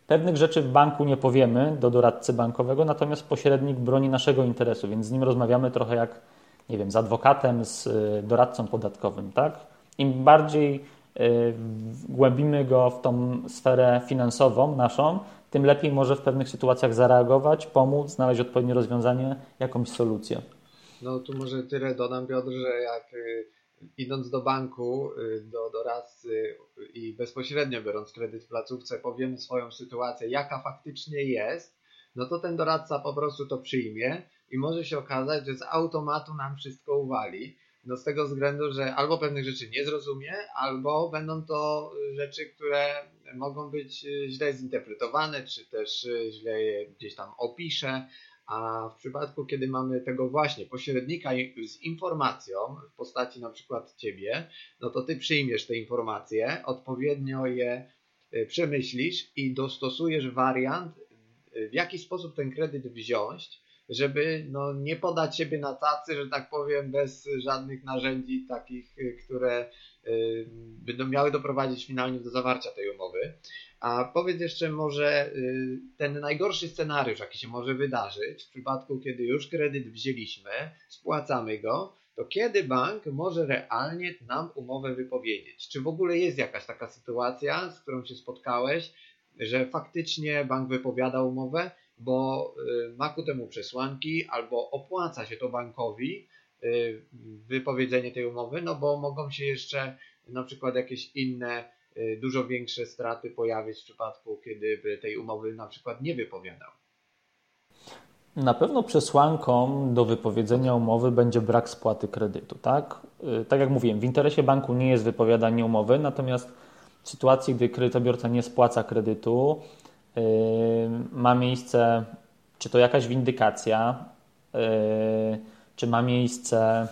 pewnych rzeczy w banku nie powiemy do doradcy bankowego, natomiast pośrednik broni naszego interesu, więc z nim rozmawiamy trochę jak nie wiem, z adwokatem, z doradcą podatkowym, tak? Im bardziej głębimy go w tą sferę finansową naszą, tym lepiej może w pewnych sytuacjach zareagować, pomóc, znaleźć odpowiednie rozwiązanie, jakąś solucję. No tu może tyle dodam Piotr, że jak y, idąc do banku, do doradcy i bezpośrednio biorąc kredyt w placówce, powiemy swoją sytuację, jaka faktycznie jest, no to ten doradca po prostu to przyjmie i może się okazać, że z automatu nam wszystko uwali. No z tego względu, że albo pewnych rzeczy nie zrozumie, albo będą to rzeczy, które mogą być źle zinterpretowane, czy też źle je gdzieś tam opisze. A w przypadku, kiedy mamy tego właśnie pośrednika z informacją w postaci na przykład ciebie, no to ty przyjmiesz te informacje, odpowiednio je y, przemyślisz i dostosujesz wariant w jaki sposób ten kredyt wziąć, żeby no, nie podać siebie na tacy, że tak powiem, bez żadnych narzędzi takich, które y, będą miały doprowadzić finalnie do zawarcia tej umowy. A powiedz jeszcze może y, ten najgorszy scenariusz, jaki się może wydarzyć w przypadku, kiedy już kredyt wzięliśmy, spłacamy go, to kiedy bank może realnie nam umowę wypowiedzieć? Czy w ogóle jest jakaś taka sytuacja, z którą się spotkałeś, że faktycznie bank wypowiada umowę, bo y, ma ku temu przesłanki, albo opłaca się to bankowi y, wypowiedzenie tej umowy, no bo mogą się jeszcze na przykład jakieś inne, y, dużo większe straty pojawić w przypadku, kiedy by tej umowy na przykład nie wypowiadał. Na pewno przesłanką do wypowiedzenia umowy będzie brak spłaty kredytu. Tak? tak jak mówiłem, w interesie banku nie jest wypowiadanie umowy, natomiast w sytuacji, gdy kredytobiorca nie spłaca kredytu, ma miejsce czy to jakaś windykacja, yy, czy ma miejsce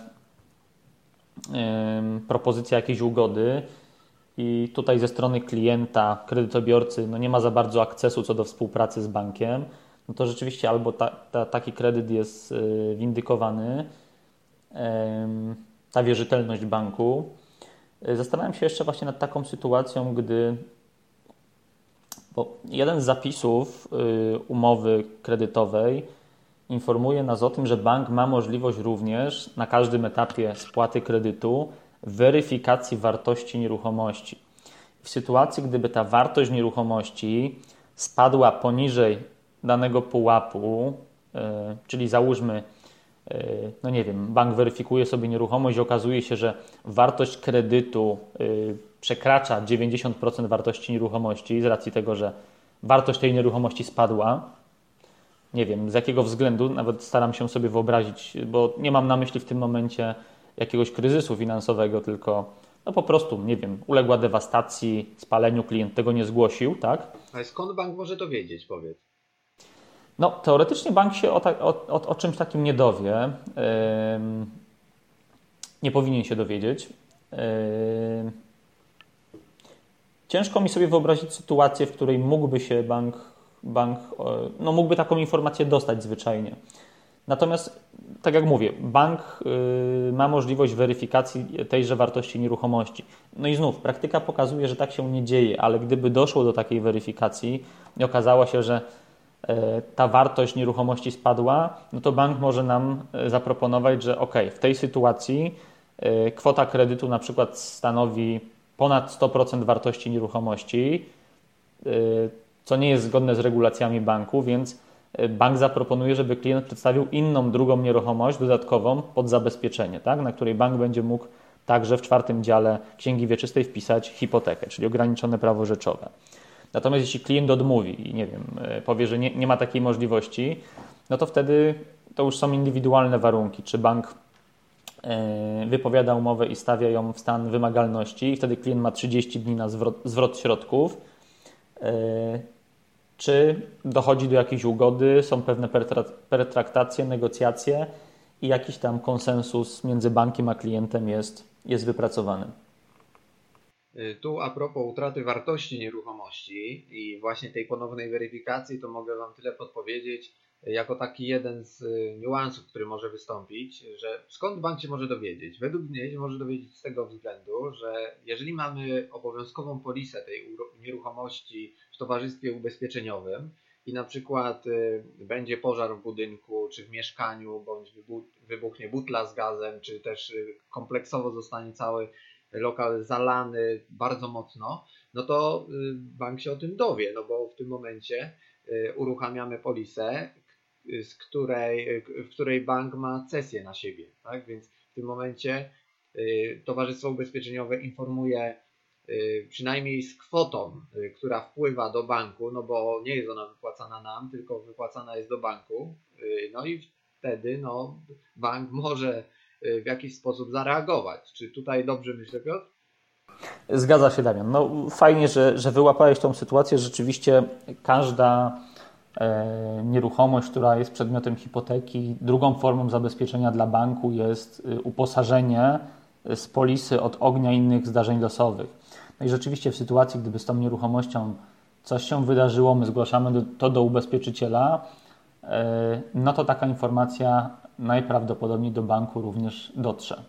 propozycja jakiejś ugody. I tutaj ze strony klienta, kredytobiorcy, no nie ma za bardzo akcesu co do współpracy z bankiem, no to rzeczywiście albo ta, ta, taki kredyt jest windykowany, ta wierzytelność banku, Zastanawiam się jeszcze właśnie nad taką sytuacją, gdy bo jeden z zapisów y, umowy kredytowej informuje nas o tym, że bank ma możliwość również na każdym etapie spłaty kredytu weryfikacji wartości nieruchomości. W sytuacji, gdyby ta wartość nieruchomości spadła poniżej danego pułapu, y, czyli załóżmy no nie wiem, bank weryfikuje sobie nieruchomość i okazuje się, że wartość kredytu e, przekracza 90% wartości nieruchomości z racji tego, że wartość tej nieruchomości spadła. Nie wiem z jakiego względu, nawet staram się sobie wyobrazić, bo nie mam na myśli w tym momencie jakiegoś kryzysu finansowego, tylko no po prostu, nie wiem, uległa dewastacji, spaleniu, klient tego nie zgłosił, tak? Ale skąd bank może to wiedzieć, powiedz? No, teoretycznie bank się o, ta, o, o, o czymś takim nie dowie. Nie powinien się dowiedzieć. Ciężko mi sobie wyobrazić sytuację, w której mógłby się bank, bank no mógłby taką informację dostać zwyczajnie. Natomiast, tak jak mówię, bank yy, ma możliwość weryfikacji tejże wartości nieruchomości. No i znów, praktyka pokazuje, że tak się nie dzieje, ale gdyby doszło do takiej weryfikacji i okazało się, że ta wartość nieruchomości spadła, no to bank może nam e, zaproponować, że ok, w tej sytuacji e, kwota kredytu na przykład stanowi ponad 100% wartości nieruchomości, co nie jest zgodne z regulacjami banku, więc bank zaproponuje, żeby klient przedstawił inną, drugą nieruchomość dodatkową pod zabezpieczenie, tak, na której bank będzie mógł także w czwartym dziale księgi wieczystej wpisać hipotekę, czyli ograniczone prawo rzeczowe. Natomiast jeśli klient odmówi i nie wiem, e, powie, że nie, nie ma takiej możliwości, no to wtedy to już są indywidualne warunki. Czy bank e, wypowiada umowę i stawia ją w stan wymagalności i wtedy klient ma 30 dni na zwrot, zwrot środków, e, czy dochodzi do jakiejś ugody, są pewne pertraktacje, negocjacje i jakiś tam konsensus między bankiem a klientem jest, jest wypracowany. Y, tu a propos utraty wartości nieruchomości i właśnie tej ponownej weryfikacji, to mogę Wam tyle podpowiedzieć, y, jako taki jeden z y, niuansów, który może wystąpić, że skąd bank się może dowiedzieć? Według mnie może dowiedzieć z tego względu, że jeżeli mamy obowiązkową polisę tej nieruchomości w towarzystwie ubezpieczeniowym i na przykład będzie pożar w budynku, czy w mieszkaniu, bądź wybuchnie butla z gazem, czy też kompleksowo zostanie cały lokal zalany bardzo mocno, no to y, bank się o tym dowie, no bo w tym momencie y, uruchamiamy polisę, z której, w której bank ma cesję na siebie, tak? Więc w tym momencie y, Towarzystwo Ubezpieczeniowe informuje przynajmniej z kwotą, która wpływa do banku, no bo nie jest ona wypłacana nam, tylko wypłacana jest do banku. No i wtedy no, bank może Y, w jakiś sposób zareagować. Czy tutaj dobrze myślę, Piotr? Zgadza się, Damian. No, fajnie, że, że wyłapałeś tą sytuację. Rzeczywiście każda e, nieruchomość, która jest przedmiotem hipoteki, drugą formą zabezpieczenia dla banku jest y, uposażenie z polisy od ognia innych zdarzeń losowych. No i rzeczywiście w sytuacji, gdyby z tą nieruchomością coś się wydarzyło, my zgłaszamy to do ubezpieczyciela, e, no to taka informacja najprawdopodobniej do banku również dotrze.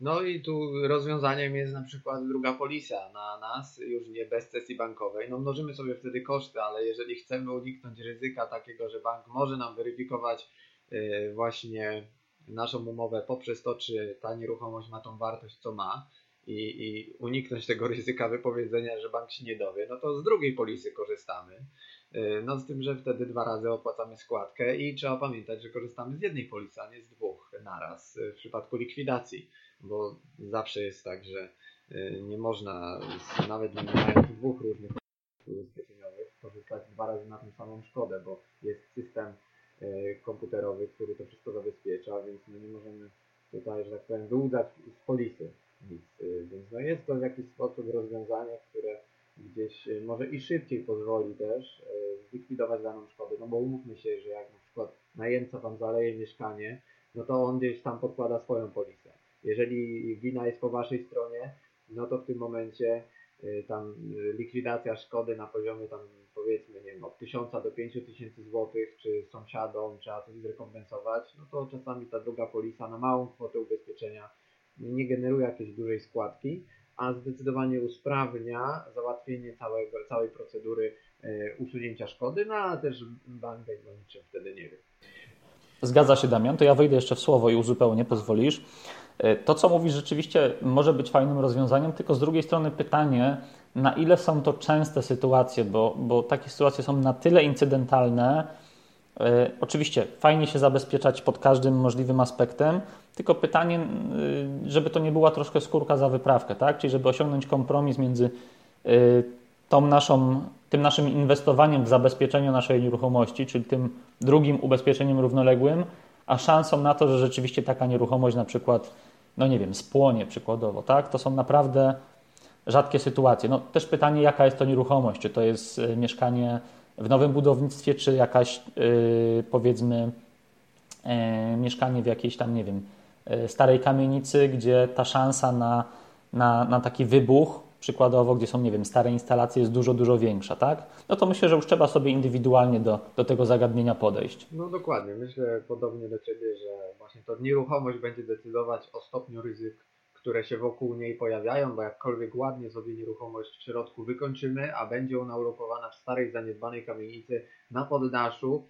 No i tu rozwiązaniem jest na przykład druga polisa na nas, już nie bez sesji bankowej. No mnożymy sobie wtedy koszty, ale jeżeli chcemy uniknąć ryzyka takiego, że bank może nam weryfikować e, właśnie naszą umowę poprzez to, czy ta nieruchomość ma tą wartość, co ma, i, i uniknąć tego ryzyka wypowiedzenia, że bank się nie dowie, no to z drugiej polisy korzystamy. Y, no z tym, że wtedy dwa razy opłacamy składkę i trzeba pamiętać, że korzystamy z jednej polisy, a nie z dwóch naraz w przypadku likwidacji, bo zawsze jest tak, że y, nie można nawet mając dwóch różnych ubezpieczeniowych korzystać dwa razy na tą samą szkodę, bo jest system y, komputerowy, który to wszystko zabezpiecza, więc my nie możemy tutaj, że tak powiem, wyłudzać z polisy nic. Y, więc no jest to w jakiś sposób rozwiązanie, które gdzieś y, może i szybciej pozwoli też y, zlikwidować daną szkodę. No bo umówmy się, że jak na przykład najemca Wam zaleje mieszkanie, no to on gdzieś tam podkłada swoją polisę. Jeżeli wina jest po Waszej stronie, no to w tym momencie tam likwidacja szkody na poziomie tam powiedzmy, nie wiem, od 1000 do 5000 złotych, czy sąsiadom trzeba coś zrekompensować, no to czasami ta druga polisa na małą kwotę ubezpieczenia nie generuje jakiejś dużej składki, a zdecydowanie usprawnia załatwienie całego, całej procedury e, usunięcia szkody, no a też bank o niczym wtedy nie wie. Zgadza się Damian, to ja wejdę jeszcze w słowo i uzupełnię, pozwolisz. E, to, co mówisz, rzeczywiście może być fajnym rozwiązaniem, tylko z drugiej strony pytanie, na ile są to częste sytuacje, bo, bo takie sytuacje są na tyle incydentalne, oczywiście fajnie się zabezpieczać pod każdym możliwym aspektem, tylko pytanie, y, żeby to nie była troszkę skórka za wyprawkę, tak? Czyli żeby osiągnąć kompromis między y, tą naszą, tym naszym inwestowaniem w zabezpieczeniu naszej nieruchomości, czyli tym drugim ubezpieczeniem równoległym, a szansą na to, że rzeczywiście taka nieruchomość na przykład, no nie wiem, spłonie przykładowo, tak? To są naprawdę rzadkie sytuacje. No też pytanie, jaka jest to nieruchomość? Czy to jest y, mieszkanie w nowym budownictwie, czy jakaś yy, powiedzmy yy, mieszkanie w jakiejś tam, nie wiem, yy, starej kamienicy, gdzie ta szansa na, na, na taki wybuch, przykładowo, gdzie są, nie wiem, stare instalacje, jest dużo, dużo większa, tak? No to myślę, że już trzeba sobie indywidualnie do, do tego zagadnienia podejść. No dokładnie. Myślę podobnie do Ciebie, że właśnie to nieruchomość będzie decydować o stopniu ryzyka które się wokół niej pojawiają, bo jakkolwiek ładnie sobie nieruchomość w środku wykończymy, a będzie ona ulokowana w starej, zaniedbanej kamienicy na poddaszu,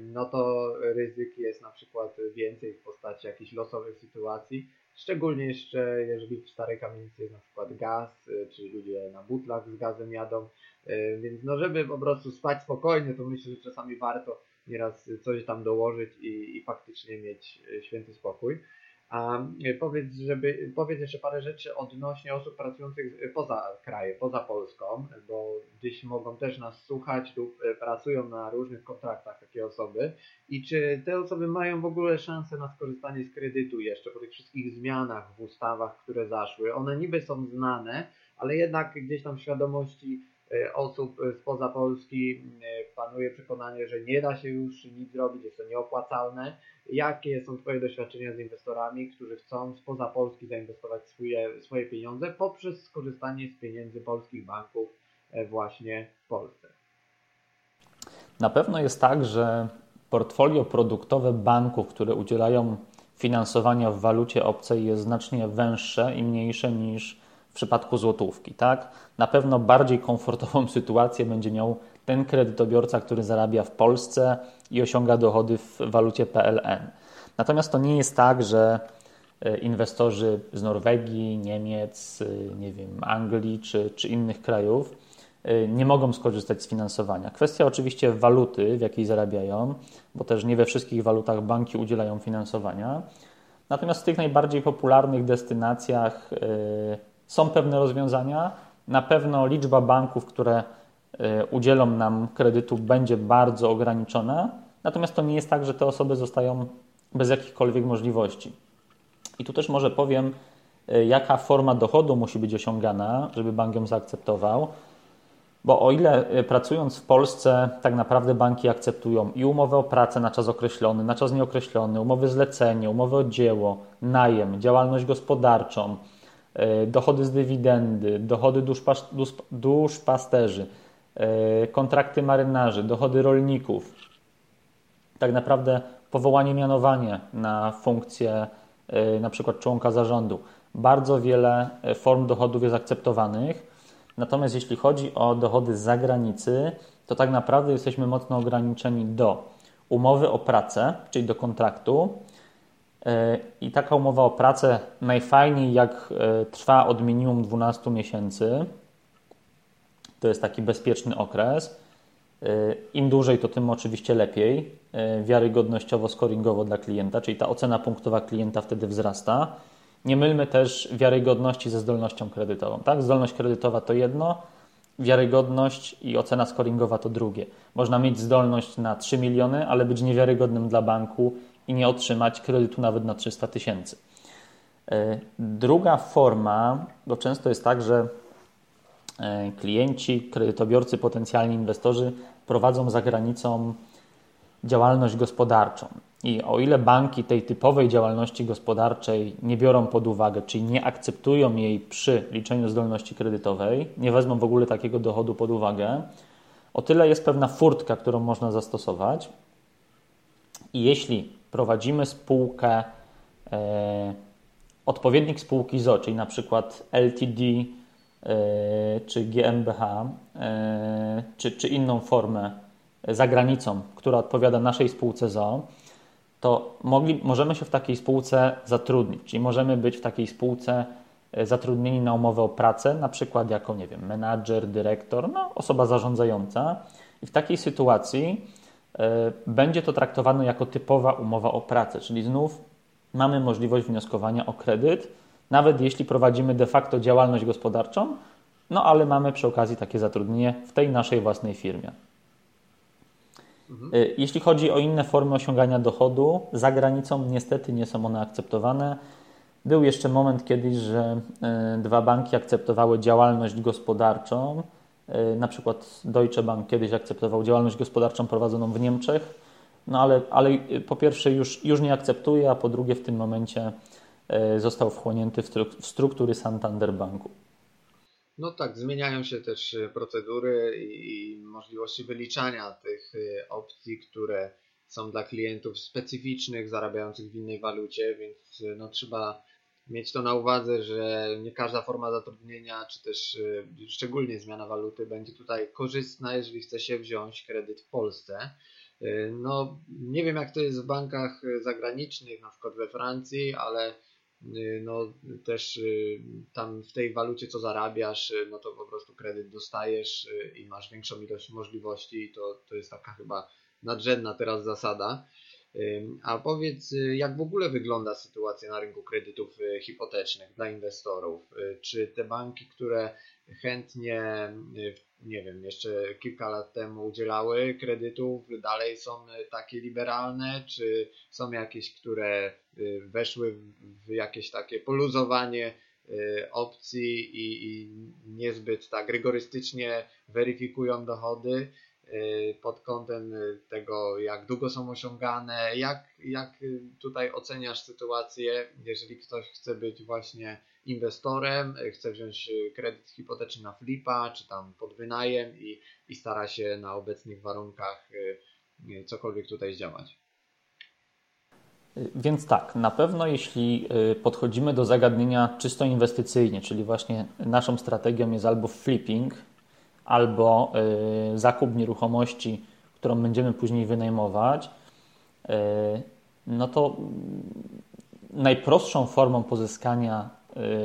no to ryzyk jest na przykład więcej w postaci jakichś losowych sytuacji, szczególnie jeszcze jeżeli w starej kamienicy jest na przykład gaz, y, czy ludzie na butlach z gazem jadą, więc no żeby po prostu spać spokojnie, to myślę, że czasami warto nieraz coś tam dołożyć i, i faktycznie mieć y, święty spokój. A e, powiedz, żeby, powiedz jeszcze parę rzeczy odnośnie osób pracujących poza krajem, poza Polską, bo gdzieś mogą też nas słuchać lub e, pracują na różnych kontraktach takie osoby. I czy te osoby mają w ogóle szansę na skorzystanie z kredytu jeszcze po tych wszystkich zmianach w ustawach, które zaszły? One niby są znane, ale jednak gdzieś tam świadomości osób spoza Polski panuje przekonanie, że nie da się już nic zrobić, jest to nieopłacalne Jakie są Twoje doświadczenia z inwestorami, którzy chcą spoza Polski zainwestować swoje, swoje pieniądze poprzez skorzystanie z pieniędzy polskich banków e, właśnie w Polsce? Na pewno jest tak, że portfolio produktowe banków, które udzielają finansowania w walucie obcej jest znacznie węższe i mniejsze niż w przypadku złotówki. Tak? Na pewno bardziej komfortową sytuację będzie miał ten kredytobiorca, który zarabia w Polsce i osiąga dochody w walucie PLN. Natomiast to nie jest tak, że e, inwestorzy z Norwegii, Niemiec, e, nie wiem, Anglii czy, czy innych krajów e, nie mogą skorzystać z finansowania. Kwestia oczywiście waluty, w jakiej zarabiają, bo też nie we wszystkich walutach banki udzielają finansowania. Natomiast w tych najbardziej popularnych destynacjach są pewne rozwiązania. Na pewno liczba banków, które E, udzielą nam kredytu, będzie bardzo ograniczona. Natomiast to nie jest tak, że te osoby zostają bez jakichkolwiek możliwości. I tu też może powiem, e, jaka forma dochodu musi być osiągana, żeby bank ją zaakceptował. Bo o ile e, pracując w Polsce, tak naprawdę banki akceptują i umowę o pracę na czas określony, na czas nieokreślony, umowy zlecenie, umowy o dzieło, najem, działalność gospodarczą, dochody z dywidendy, dochody duszpasterzy, kontrakty marynarzy, dochody rolników, tak naprawdę powołanie, mianowanie na funkcję na przykład członka zarządu. Bardzo wiele form dochodów jest akceptowanych. Natomiast jeśli chodzi o dochody z zagranicy, to tak naprawdę jesteśmy mocno ograniczeni do umowy o pracę, czyli do kontraktu. E, I taka umowa o pracę najfajniej, jak e, trwa od minimum 12 miesięcy. To jest taki bezpieczny okres. E, Im dłużej, to tym oczywiście lepiej. Wiarygodnościowo, scoringowo dla klienta, czyli ta ocena punktowa klienta wtedy wzrasta. Nie mylmy też wiarygodności ze zdolnością kredytową. Tak? Zdolność kredytowa to jedno, wiarygodność i ocena scoringowa to drugie. Można mieć zdolność na 3 miliony, ale być niewiarygodnym dla banku i nie otrzymać kredytu nawet na 300 tysięcy. E, druga forma, bo często jest tak, że e, klienci, kredytobiorcy, potencjalni inwestorzy prowadzą za granicą działalność gospodarczą. I o ile banki tej typowej działalności gospodarczej nie biorą pod uwagę, czyli nie akceptują jej przy liczeniu zdolności kredytowej, nie wezmą w ogóle takiego dochodu pod uwagę, o tyle jest pewna furtka, którą można zastosować. I jeśli prowadzimy spółkę, e, odpowiednik spółki ZO, czyli na przykład LTD e, czy GmbH, e, czy, czy inną formę za granicą, która odpowiada naszej spółce ZO, to mogli, możemy się w takiej spółce zatrudnić, czyli możemy być w takiej spółce zatrudnieni na umowę o pracę, na przykład jako, nie wiem, menadżer, dyrektor, no, osoba zarządzająca. I w takiej sytuacji będzie to traktowane jako typowa umowa o pracę, czyli znów mamy możliwość wnioskowania o kredyt, nawet jeśli prowadzimy de facto działalność gospodarczą, no ale mamy przy okazji takie zatrudnienie w tej naszej własnej firmie. Y, jeśli chodzi o inne formy osiągania dochodu, za granicą niestety nie są one akceptowane. Był jeszcze moment kiedyś, że y, dwa banki akceptowały działalność gospodarczą. Y, na przykład Deutsche Bank kiedyś akceptował działalność gospodarczą prowadzoną w Niemczech, no ale, ale po pierwsze już, już nie akceptuje, a po drugie w tym momencie został wchłonięty w struktury Santander Banku. No tak, zmieniają się też procedury i możliwości wyliczania tych opcji, które są dla klientów specyficznych, zarabiających w innej walucie, więc no, trzeba mieć to na uwadze, że nie każda forma zatrudnienia, czy też szczególnie zmiana waluty będzie tutaj korzystna, jeżeli chce się wziąć kredyt w Polsce. No, nie wiem jak to jest w bankach zagranicznych, na przykład we Francji, ale Y, no też y, tam w tej walucie co zarabiasz, y, no to po prostu kredyt dostajesz i masz większą ilość możliwości i to, to jest taka chyba nadrzędna teraz zasada. A powiedz, jak w ogóle wygląda sytuacja na rynku kredytów hipotecznych dla inwestorów? Czy te banki, które chętnie, nie wiem, jeszcze kilka lat temu udzielały kredytów, dalej są takie liberalne, czy są jakieś, które weszły w jakieś takie poluzowanie opcji i, i niezbyt tak rygorystycznie weryfikują dochody? Y, pod kątem y, tego, jak długo są osiągane, jak, jak y, tutaj oceniasz sytuację, jeżeli ktoś chce być właśnie inwestorem, chce wziąć kredyt hipoteczny na flipa, czy tam pod wynajem i, i stara się na obecnych warunkach cokolwiek tutaj zdziałać. Więc tak, na pewno jeśli podchodzimy do zagadnienia czysto inwestycyjnie, czyli właśnie naszą strategią jest albo flipping, albo y, zakup nieruchomości, którą będziemy później wynajmować, y, no to najprostszą formą pozyskania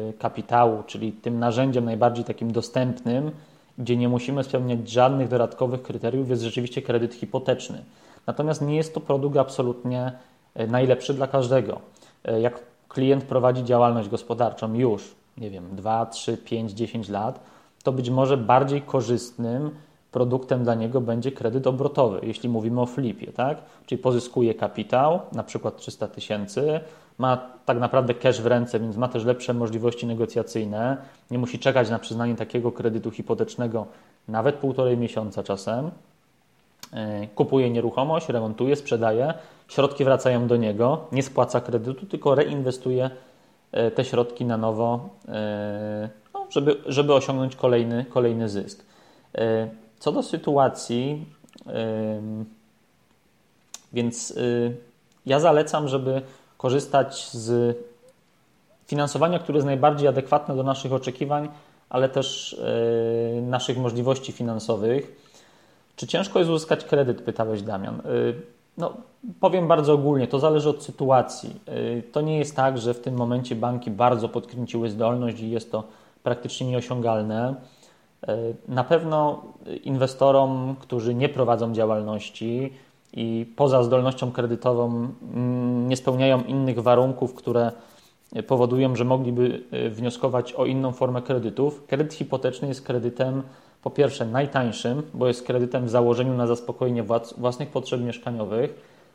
y, kapitału, czyli tym narzędziem najbardziej takim dostępnym, gdzie nie musimy spełniać żadnych dodatkowych kryteriów, jest rzeczywiście kredyt hipoteczny. Natomiast nie jest to produkt absolutnie najlepszy dla każdego. Jak klient prowadzi działalność gospodarczą już, nie wiem, 2, 3, 5, 10 lat, to być może bardziej korzystnym produktem dla niego będzie kredyt obrotowy, jeśli mówimy o flipie, tak? Czyli pozyskuje kapitał, na przykład 300 tysięcy, ma tak naprawdę cash w ręce, więc ma też lepsze możliwości negocjacyjne, nie musi czekać na przyznanie takiego kredytu hipotecznego nawet półtorej miesiąca czasem. E, kupuje nieruchomość, remontuje, sprzedaje, środki wracają do niego, nie spłaca kredytu, tylko reinwestuje e, te środki na nowo e, żeby, żeby osiągnąć kolejny, kolejny zysk. E, co do sytuacji, więc ja zalecam, żeby korzystać z finansowania, które jest najbardziej adekwatne do naszych oczekiwań, ale też naszych możliwości finansowych. Czy ciężko jest uzyskać kredyt? Pytałeś, Damian. No, powiem bardzo ogólnie, to zależy od sytuacji. To nie jest tak, że w tym momencie banki bardzo podkręciły zdolność i jest to praktycznie nieosiągalne. E, na pewno inwestorom, którzy nie prowadzą działalności i poza zdolnością kredytową nie spełniają innych warunków, które powodują, że mogliby e, wnioskować o inną formę kredytów. Kredyt hipoteczny jest kredytem po pierwsze najtańszym, bo jest kredytem w założeniu na zaspokojenie własnych potrzeb mieszkaniowych,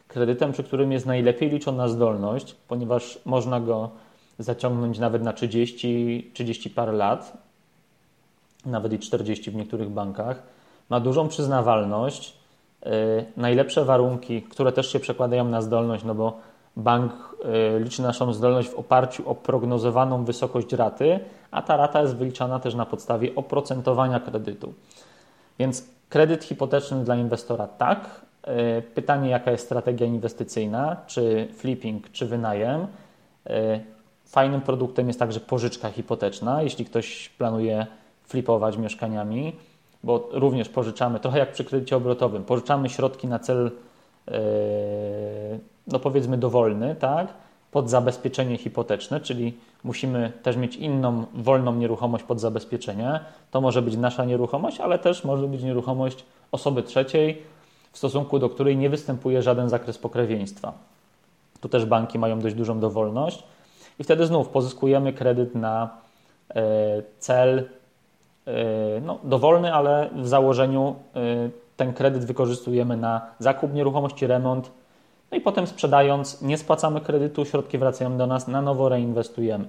kredytem, przy którym jest najlepiej liczona zdolność, ponieważ można go zaciągnąć nawet na 30, 30 parę lat, nawet i 40 w niektórych bankach. Ma dużą przyznawalność, yy, najlepsze warunki, które też się przekładają na zdolność, no bo bank yy, liczy naszą zdolność w oparciu o prognozowaną wysokość raty, a ta rata jest wyliczana też na podstawie oprocentowania kredytu. Więc kredyt hipoteczny dla inwestora tak. Yy, pytanie, jaka jest strategia inwestycyjna, czy flipping, czy wynajem. Fajnym produktem jest także pożyczka hipoteczna, jeśli ktoś planuje flipować mieszkaniami, bo również pożyczamy, trochę jak przy kredycie obrotowym, pożyczamy środki na cel, yy, no powiedzmy dowolny, tak, pod zabezpieczenie hipoteczne, czyli musimy też mieć inną wolną nieruchomość pod zabezpieczenie. To może być nasza nieruchomość, ale też może być nieruchomość osoby trzeciej, w stosunku do której nie występuje żaden zakres pokrewieństwa. Tu też banki mają dość dużą dowolność i wtedy znów pozyskujemy kredyt na e, cel e, no, dowolny, ale w założeniu e, ten kredyt wykorzystujemy na zakup nieruchomości, remont, no i potem sprzedając nie spłacamy kredytu, środki wracają do nas, na nowo reinwestujemy.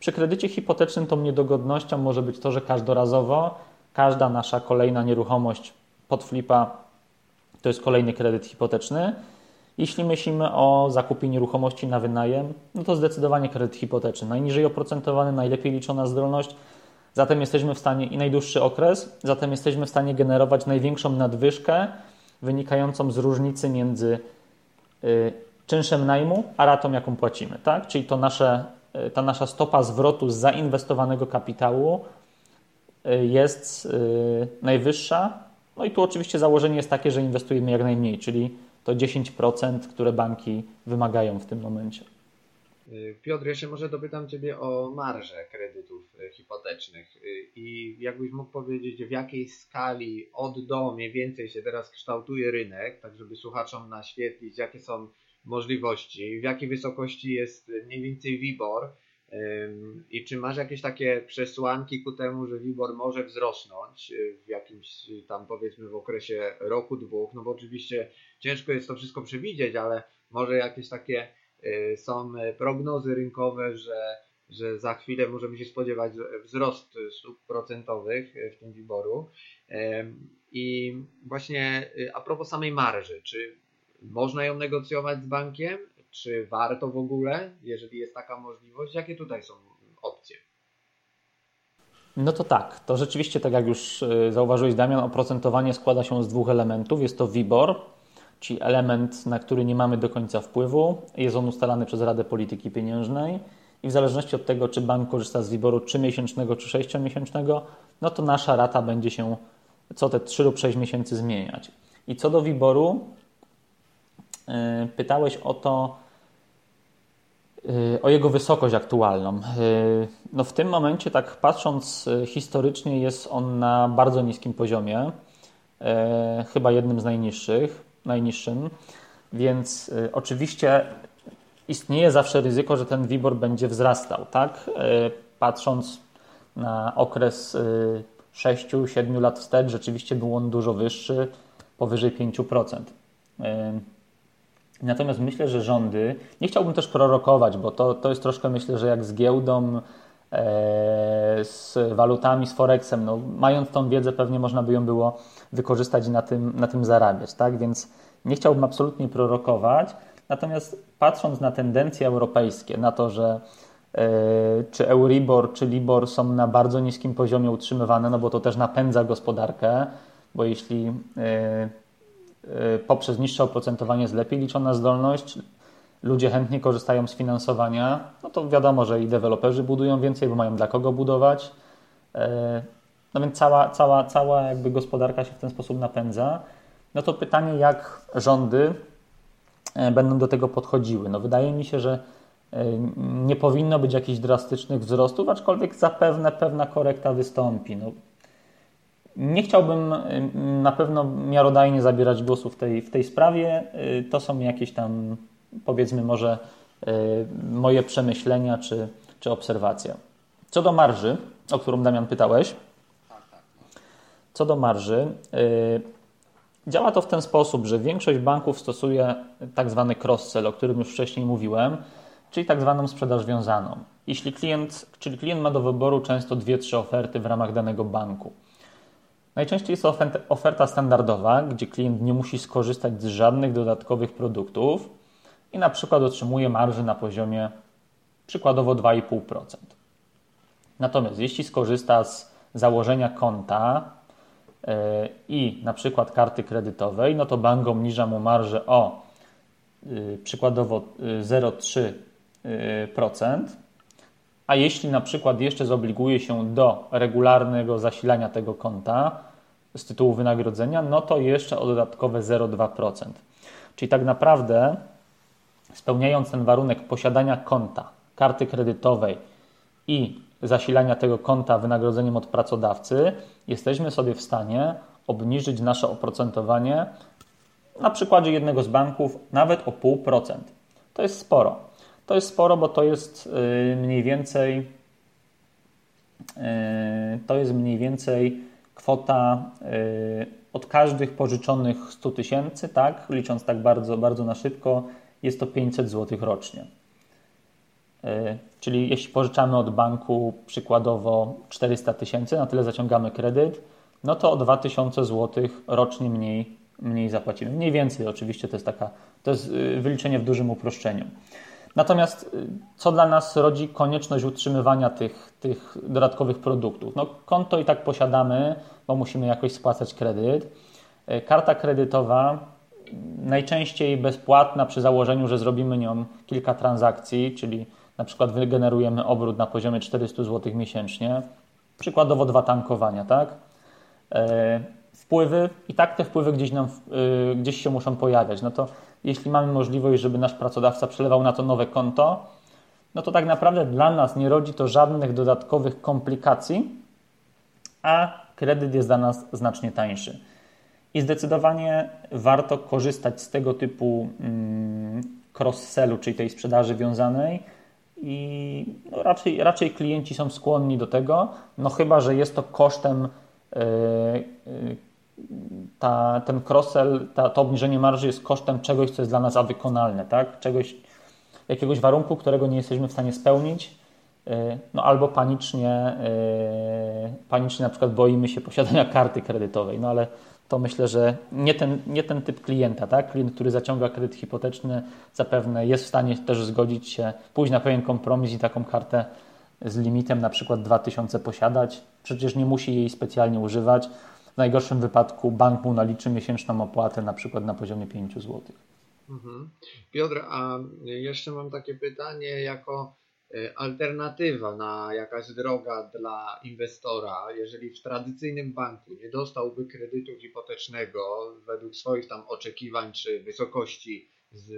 Przy kredycie hipotecznym tą niedogodnością może być to, że każdorazowo każda nasza kolejna nieruchomość pod flipa to jest kolejny kredyt hipoteczny, jeśli myślimy o zakupie nieruchomości na wynajem, no to zdecydowanie kredyt hipoteczny. Najniżej oprocentowany, najlepiej liczona zdolność, zatem jesteśmy w stanie i najdłuższy okres, zatem jesteśmy w stanie generować największą nadwyżkę wynikającą z różnicy między y, czynszem najmu a ratą, jaką płacimy. Tak? Czyli to nasze, y, ta nasza stopa zwrotu z zainwestowanego kapitału y, jest y, najwyższa. No i tu oczywiście założenie jest takie, że inwestujemy jak najmniej, czyli to 10%, które banki wymagają w tym momencie. Piotr, jeszcze może dopytam Ciebie o marże kredytów hipotecznych i jakbyś mógł powiedzieć, w jakiej skali od do mniej więcej się teraz kształtuje rynek, tak żeby słuchaczom naświetlić, jakie są możliwości, w jakiej wysokości jest mniej więcej WIBOR i czy masz jakieś takie przesłanki ku temu, że WIBOR może wzrosnąć w jakimś tam powiedzmy w okresie roku, dwóch, no bo oczywiście ciężko jest to wszystko przewidzieć, ale może jakieś takie y, są prognozy rynkowe, że, że za chwilę możemy się spodziewać wzrost stóp procentowych w tym wyboru. I właśnie y, a propos samej marży, czy można ją negocjować z bankiem, czy warto w ogóle, jeżeli jest taka możliwość? Jakie tutaj są opcje? No to tak, to rzeczywiście, tak jak już y, zauważyłeś, Damian, oprocentowanie składa się z dwóch elementów. Jest to WIBOR, czyli element, na który nie mamy do końca wpływu. Jest on ustalany przez Radę Polityki Pieniężnej i w zależności od tego, czy bank korzysta z WIBORu 3-miesięcznego czy 6-miesięcznego, no to nasza rata będzie się co te 3 lub 6 miesięcy zmieniać. I co do WIBORu, yy, pytałeś o to, o jego wysokość aktualną. Yy, no w tym momencie, tak patrząc historycznie, jest on na bardzo niskim poziomie, chyba jednym z najniższych najniższym, więc y, oczywiście istnieje zawsze ryzyko, że ten WIBOR będzie wzrastał, tak? Y, patrząc na okres 6-7 y, lat wstecz, rzeczywiście był on dużo wyższy, powyżej 5%. Natomiast myślę, że rządy, nie chciałbym też prorokować, bo to, to jest troszkę myślę, że jak z giełdą, e, z walutami, z Forexem, no, mając tą wiedzę pewnie można by ją było wykorzystać i na tym, na tym zarabiać, tak? Więc nie chciałbym absolutnie prorokować, natomiast patrząc na tendencje europejskie, na to, że yy, czy Euribor, czy Libor są na bardzo niskim poziomie utrzymywane, no bo to też napędza gospodarkę, bo jeśli poprzez niższe oprocentowanie jest lepiej liczona zdolność, ludzie chętnie korzystają z finansowania, no to wiadomo, że i deweloperzy budują więcej, bo mają dla kogo budować. No więc cała, cała, cała jakby gospodarka się w ten sposób napędza. No to pytanie, jak rządy e, będą do tego podchodziły. No wydaje mi się, że nie powinno być jakichś drastycznych wzrostów, aczkolwiek zapewne pewna korekta wystąpi. No, nie chciałbym e, na pewno miarodajnie zabierać głosu w tej, w tej sprawie. To są jakieś tam, powiedzmy, może moje przemyślenia czy, czy obserwacje. Co do marży, o którą Damian pytałeś, co do marży, y, działa to w ten sposób, że większość banków stosuje tak zwany cross-sell, o którym już wcześniej mówiłem, czyli tak zwaną sprzedaż wiązaną. Jeśli klient, czyli klient ma do wyboru często dwie, trzy oferty w ramach danego banku. Najczęściej jest to oferta standardowa, gdzie klient nie musi skorzystać z żadnych dodatkowych produktów i na przykład otrzymuje marży na poziomie przykładowo 2,5%. Natomiast jeśli skorzysta z założenia konta i na przykład karty kredytowej, no to bank obniża mu marżę o y, przykładowo 0,3%, y, a jeśli na przykład jeszcze zobliguje się do regularnego zasilania tego konta z tytułu wynagrodzenia, no to jeszcze o dodatkowe 0,2%. Czyli tak naprawdę spełniając ten warunek posiadania konta, karty kredytowej i zasilania tego konta wynagrodzeniem od pracodawcy, jesteśmy sobie w stanie obniżyć nasze oprocentowanie na przykładzie jednego z banków nawet o 0,5%. To jest sporo. To jest sporo, bo to jest y, mniej więcej y, to jest mniej więcej kwota y, od każdych pożyczonych 100 tysięcy, tak, licząc tak bardzo, bardzo na szybko, jest to 500 zł rocznie. Czyli jeśli pożyczamy od banku przykładowo 400 tysięcy, na tyle zaciągamy kredyt, no to o 2000 zł rocznie mniej, mniej zapłacimy. Mniej więcej oczywiście to jest taka, to jest wyliczenie w dużym uproszczeniu. Natomiast y, co dla nas rodzi konieczność utrzymywania tych, tych dodatkowych produktów? No, konto i tak posiadamy, bo musimy jakoś spłacać kredyt. E, karta kredytowa najczęściej bezpłatna przy założeniu, że zrobimy nią kilka transakcji, czyli na przykład wygenerujemy obrót na poziomie 400 zł miesięcznie, przykładowo dwa tankowania, tak? Wpływy i tak te wpływy gdzieś, nam, gdzieś się muszą pojawiać. No to jeśli mamy możliwość, żeby nasz pracodawca przelewał na to nowe konto, no to tak naprawdę dla nas nie rodzi to żadnych dodatkowych komplikacji, a kredyt jest dla nas znacznie tańszy. I zdecydowanie warto korzystać z tego typu mm, cross-sellu, czyli tej sprzedaży wiązanej, i no raczej, raczej klienci są skłonni do tego, no chyba, że jest to kosztem yy, yy, ta, ten cross-sell, ta, to obniżenie marży jest kosztem czegoś, co jest dla nas wykonalne, tak? Czegoś, jakiegoś warunku, którego nie jesteśmy w stanie spełnić, yy, no albo panicznie, panicznie na przykład boimy się posiadania karty kredytowej, no ale to myślę, że nie ten, nie ten typ klienta, tak? Klient, który zaciąga kredyt hipoteczny, zapewne jest w stanie też zgodzić się, pójść na pewien kompromis i taką kartę z limitem na przykład 2000 posiadać. Przecież nie musi jej specjalnie używać. W najgorszym wypadku bank mu naliczy miesięczną opłatę na przykład na poziomie 5 zł. Mhm. Piotr, a jeszcze mam takie pytanie jako E, alternatywa na jakaś droga dla inwestora, jeżeli w tradycyjnym banku nie dostałby kredytu hipotecznego według swoich tam oczekiwań czy wysokości z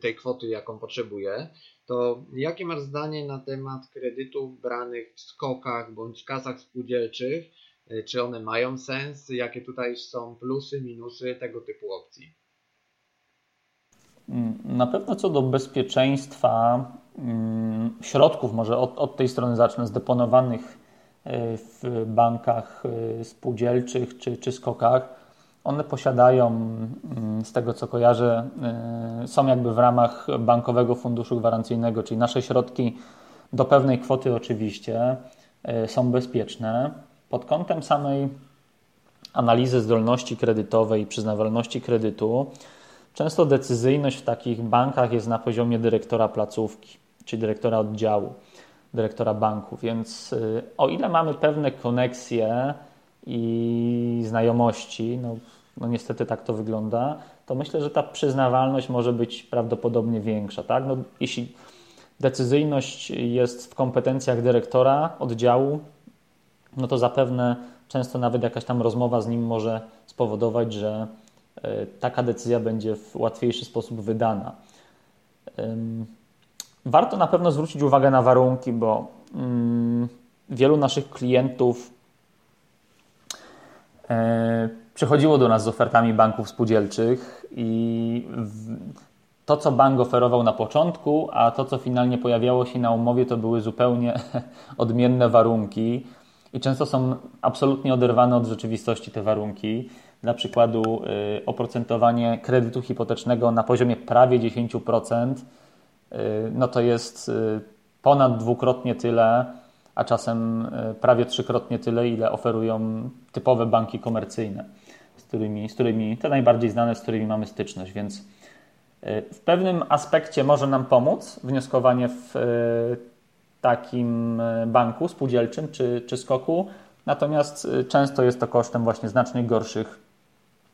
tej kwoty, jaką potrzebuje, to jakie masz zdanie na temat kredytów branych w skokach bądź kasach spółdzielczych? E, czy one mają sens? Jakie tutaj są plusy, minusy tego typu opcji? Na pewno co do bezpieczeństwa mm, środków, może od, od tej strony zacznę, zdeponowanych e, w bankach e, spółdzielczych czy, czy skokach, one posiadają, mm, z tego co kojarzę, są jakby w ramach Bankowego Funduszu Gwarancyjnego, czyli nasze środki do pewnej kwoty oczywiście są bezpieczne. Pod kątem samej analizy zdolności kredytowej i przyznawalności kredytu, Często decyzyjność w takich bankach jest na poziomie dyrektora placówki, czy dyrektora oddziału, dyrektora banku, więc y, o ile mamy pewne koneksje i znajomości, no, no niestety tak to wygląda, to myślę, że ta przyznawalność może być prawdopodobnie większa. Tak? No, jeśli decyzyjność jest w kompetencjach dyrektora oddziału, no to zapewne często nawet jakaś tam rozmowa z nim może spowodować, że e, taka decyzja będzie w łatwiejszy sposób wydana. Warto na pewno zwrócić uwagę na warunki, bo mm, wielu naszych klientów e, przychodziło do nas z ofertami banków spółdzielczych i to, co bank oferował na początku, a to, co finalnie pojawiało się na umowie, to były zupełnie odmienne warunki i często są absolutnie oderwane od rzeczywistości te warunki. Dla przykładu y, oprocentowanie kredytu hipotecznego na poziomie prawie 10%, y, no to jest y, ponad dwukrotnie tyle, a czasem prawie trzykrotnie tyle, ile oferują typowe banki komercyjne, z którymi, z którymi te najbardziej znane, z którymi mamy styczność, więc w pewnym aspekcie może nam pomóc wnioskowanie w takim e, banku spółdzielczym czy, czy skoku, natomiast e, często jest to kosztem właśnie znacznie gorszych,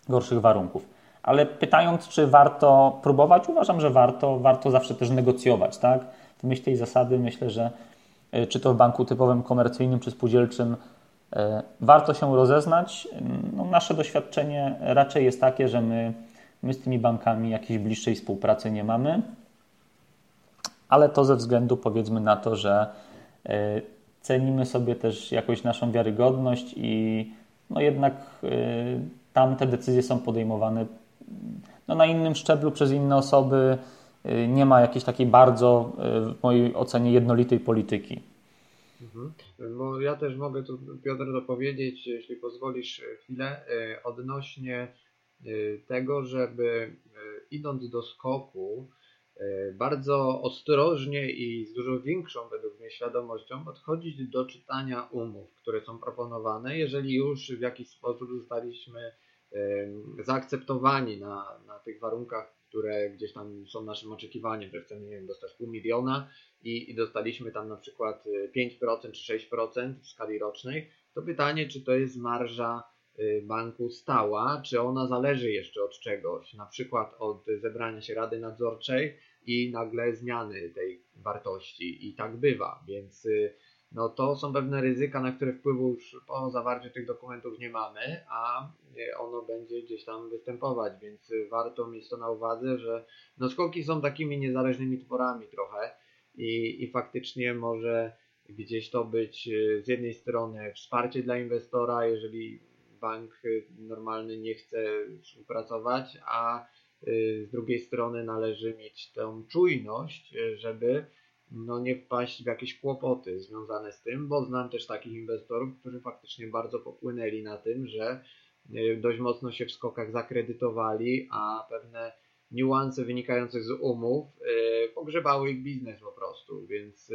gorszych warunków. Ale pytając, czy warto próbować, uważam, że warto, warto zawsze też negocjować. Tak? W myśl tej zasady myślę, że e, czy to w banku typowym komercyjnym, czy spółdzielczym, warto się rozeznać. No, nasze doświadczenie raczej jest takie, że my, my z tymi bankami jakiejś bliższej współpracy nie mamy ale to ze względu powiedzmy na to, że e, cenimy sobie też jakoś naszą wiarygodność i no jednak e, tam te decyzje są podejmowane no na innym szczeblu przez inne osoby. E, nie ma jakiejś takiej bardzo, w mojej ocenie, jednolitej polityki. Mhm. Ja też mogę tu, Piotr, dopowiedzieć, jeśli pozwolisz chwilę, odnośnie tego, żeby idąc do skoku, bardzo ostrożnie i z dużo większą według mnie świadomością podchodzić do czytania umów, które są proponowane, jeżeli już w jakiś sposób zostaliśmy zaakceptowani na, na tych warunkach, które gdzieś tam są naszym oczekiwaniem, że chcemy nie wiem, dostać pół miliona i, i dostaliśmy tam na przykład 5% czy 6% w skali rocznej, to pytanie, czy to jest marża banku stała, czy ona zależy jeszcze od czegoś, na przykład od zebrania się rady nadzorczej, i nagle zmiany tej wartości. I tak bywa, więc y, no to są pewne ryzyka, na które wpływu już po zawarciu tych dokumentów nie mamy, a y, ono będzie gdzieś tam występować, więc y, warto mieć to na uwadze, że no skoki są takimi niezależnymi tworami trochę i, i faktycznie może gdzieś to być z jednej strony wsparcie dla inwestora, jeżeli bank normalny nie chce współpracować, a z drugiej strony należy mieć tę czujność, y, żeby no nie wpaść w jakieś kłopoty związane z tym, bo znam też takich inwestorów, którzy faktycznie bardzo popłynęli na tym, że y, dość mocno się w skokach zakredytowali, a pewne niuanse wynikające z umów pogrzebały ich biznes po prostu, więc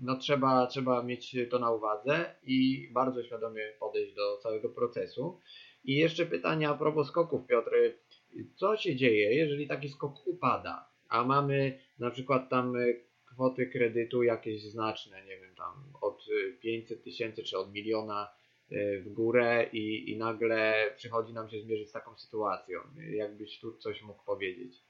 no trzeba, trzeba mieć to na uwadze i bardzo świadomie podejść do całego procesu. I jeszcze pytania a propos skoków, Piotr co się dzieje, jeżeli taki skok upada, a mamy na przykład tam e, kwoty kredytu jakieś znaczne, nie wiem, tam od 500 e, tysięcy czy od miliona e, w górę i, i nagle przychodzi nam się zmierzyć z taką sytuacją. Jakbyś tu coś mógł powiedzieć?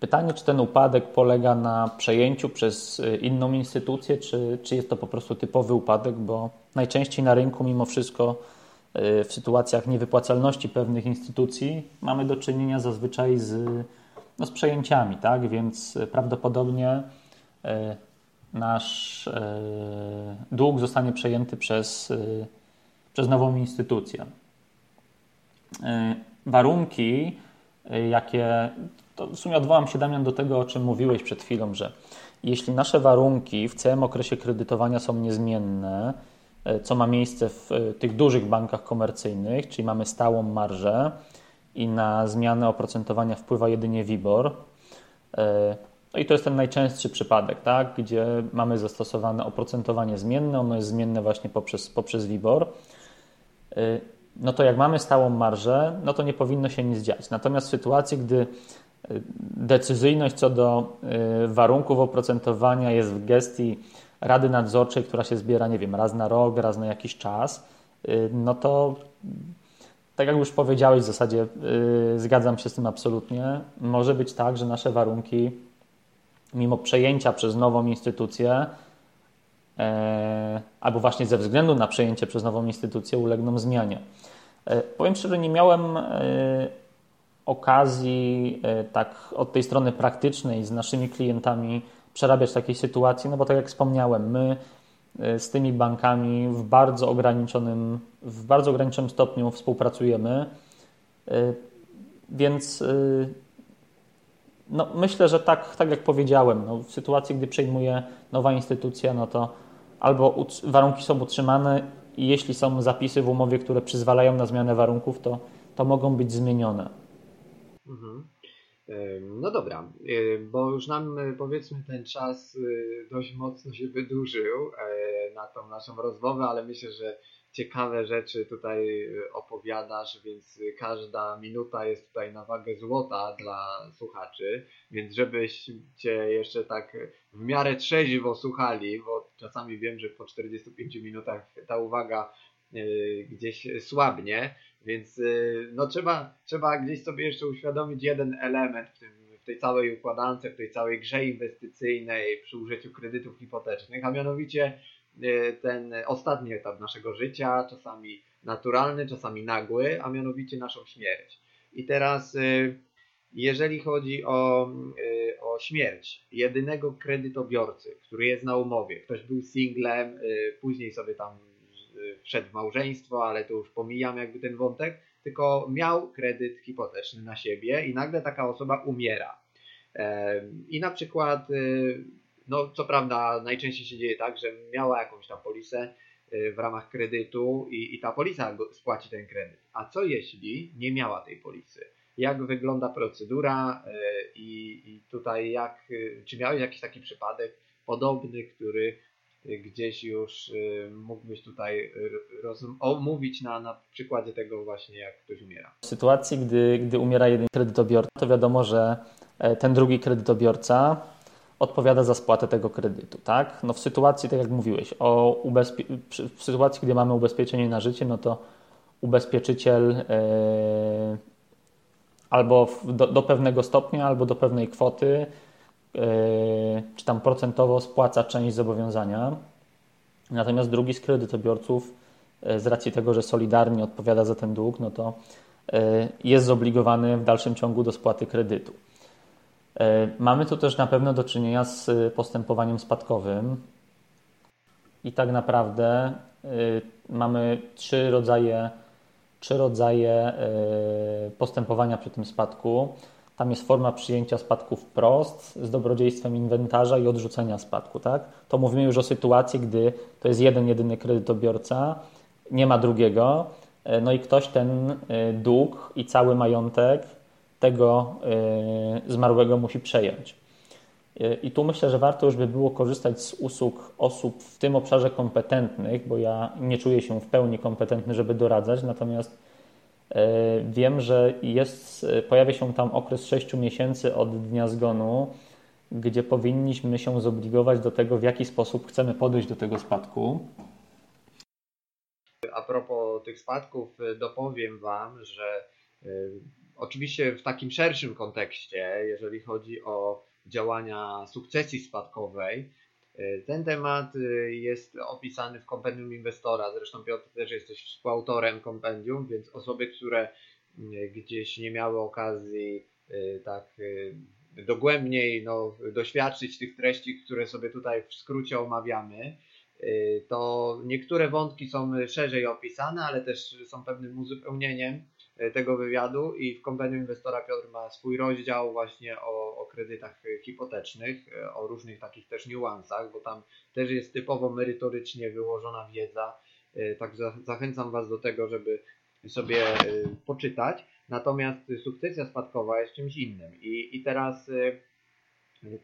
Pytanie, czy ten upadek polega na przejęciu przez inną instytucję, czy, czy jest to po prostu typowy upadek, bo najczęściej na rynku mimo wszystko w sytuacjach niewypłacalności pewnych instytucji mamy do czynienia zazwyczaj z, no, z przejęciami, tak? więc prawdopodobnie y, nasz y, dług zostanie przejęty przez, przez nową instytucję. Warunki, jakie. To w sumie odwołam się, Damian, do tego, o czym mówiłeś przed chwilą, że jeśli nasze warunki w całym okresie kredytowania są niezmienne, co ma miejsce w e, tych dużych bankach komercyjnych, czyli mamy stałą marżę i na zmianę oprocentowania wpływa jedynie WIBOR. E, no i to jest ten najczęstszy przypadek, tak? gdzie mamy zastosowane oprocentowanie zmienne, ono jest zmienne właśnie poprzez, poprzez WIBOR. No to jak mamy stałą marżę, no to nie powinno się nic dziać. Natomiast w sytuacji, gdy decyzyjność co do warunków oprocentowania jest w gestii Rady Nadzorczej, która się zbiera, nie wiem, raz na rok, raz na jakiś czas, no to tak jak już powiedziałeś, w zasadzie zgadzam się z tym absolutnie. Może być tak, że nasze warunki, mimo przejęcia przez nową instytucję, albo właśnie ze względu na przejęcie przez nową instytucję, ulegną zmianie. Powiem szczerze, nie miałem okazji tak od tej strony praktycznej z naszymi klientami przerabiać takiej sytuacji, no bo tak jak wspomniałem, my e, z tymi bankami w bardzo ograniczonym, w bardzo ograniczonym stopniu współpracujemy, e, więc e, no, myślę, że tak, tak jak powiedziałem, no, w sytuacji, gdy przejmuje nowa instytucja, no to albo warunki są utrzymane i jeśli są zapisy w umowie, które przyzwalają na zmianę warunków, to, to mogą być zmienione. Mhm. No dobra, bo już nam powiedzmy ten czas y, dość mocno się wydłużył e, na tą naszą rozmowę, ale myślę, że ciekawe rzeczy tutaj opowiadasz, więc każda minuta jest tutaj na wagę złota dla słuchaczy, więc żebyście jeszcze tak w miarę trzeźwo słuchali, bo czasami wiem, że po 45 minutach ta uwaga gdzieś słabnie, więc y, no trzeba, trzeba gdzieś sobie jeszcze uświadomić jeden element w, tym, w tej całej układance, w tej całej grze inwestycyjnej przy użyciu kredytów hipotecznych, a mianowicie y, ten ostatni etap naszego życia, czasami naturalny, czasami nagły, a mianowicie naszą śmierć. I teraz y, jeżeli chodzi o, o śmierć jedynego kredytobiorcy, który jest na umowie, ktoś był singlem, później sobie tam wszedł w małżeństwo, ale to już pomijam jakby ten wątek, tylko miał kredyt hipoteczny na siebie i nagle taka osoba umiera. I na przykład, y, no co prawda najczęściej się dzieje tak, że miała jakąś tam polisę y, w ramach kredytu i, i ta polisa spłaci ten kredyt. A co jeśli nie miała tej polisy? Jak wygląda procedura y, i, i tutaj jak, czy miałeś jakiś taki przypadek podobny, który gdzieś już y, mógłbyś tutaj omówić na, na przykładzie tego właśnie, jak ktoś umiera. W sytuacji, gdy, gdy umiera jeden kredytobiorca, to wiadomo, że e, ten drugi kredytobiorca odpowiada za spłatę tego kredytu, tak? No w sytuacji, tak jak mówiłeś, o w sytuacji, gdy mamy ubezpieczenie na życie, no to ubezpieczyciel yy, albo do, do pewnego stopnia, albo do pewnej kwoty czy tam procentowo spłaca część zobowiązania. Natomiast drugi z kredytobiorców, e, z racji tego, że solidarnie odpowiada za ten dług, no to e, jest zobligowany w dalszym ciągu do spłaty kredytu. Mamy tu też na pewno do czynienia z postępowaniem spadkowym i tak naprawdę mamy trzy rodzaje, trzy rodzaje postępowania przy tym spadku. Tam jest forma przyjęcia spadku wprost z dobrodziejstwem inwentarza i odrzucenia spadku. Tak? To mówimy już o sytuacji, gdy to jest jeden, jedyny kredytobiorca, nie ma drugiego, e, no i ktoś ten e, dług i cały majątek tego e, zmarłego musi przejąć. I tu myślę, że warto już by było korzystać z usług osób w tym obszarze kompetentnych, bo ja nie czuję się w pełni kompetentny, żeby doradzać, natomiast wiem, że jest, e, pojawia się tam okres 6 miesięcy od dnia zgonu, gdzie powinniśmy się zobligować do tego, w jaki sposób chcemy podejść do tego spadku. A propos tych spadków, e, dopowiem Wam, że y, oczywiście w takim szerszym kontekście, jeżeli chodzi o działania sukcesji spadkowej, ten temat y, jest opisany w kompendium inwestora. Zresztą Piotr też jesteś współautorem kompendium, więc osoby, które gdzieś nie miały okazji y, tak dogłębniej no, doświadczyć tych treści, które sobie tutaj w skrócie omawiamy, to niektóre wątki są szerzej opisane, ale też są pewnym uzupełnieniem E, tego wywiadu i w kompendium inwestora Piotr ma swój rozdział właśnie o, o kredytach hipotecznych, e, o różnych takich też niuansach, bo tam też jest typowo merytorycznie wyłożona wiedza. E, tak zachęcam Was do tego, żeby sobie poczytać. Natomiast sukcesja spadkowa jest czymś innym. I, i teraz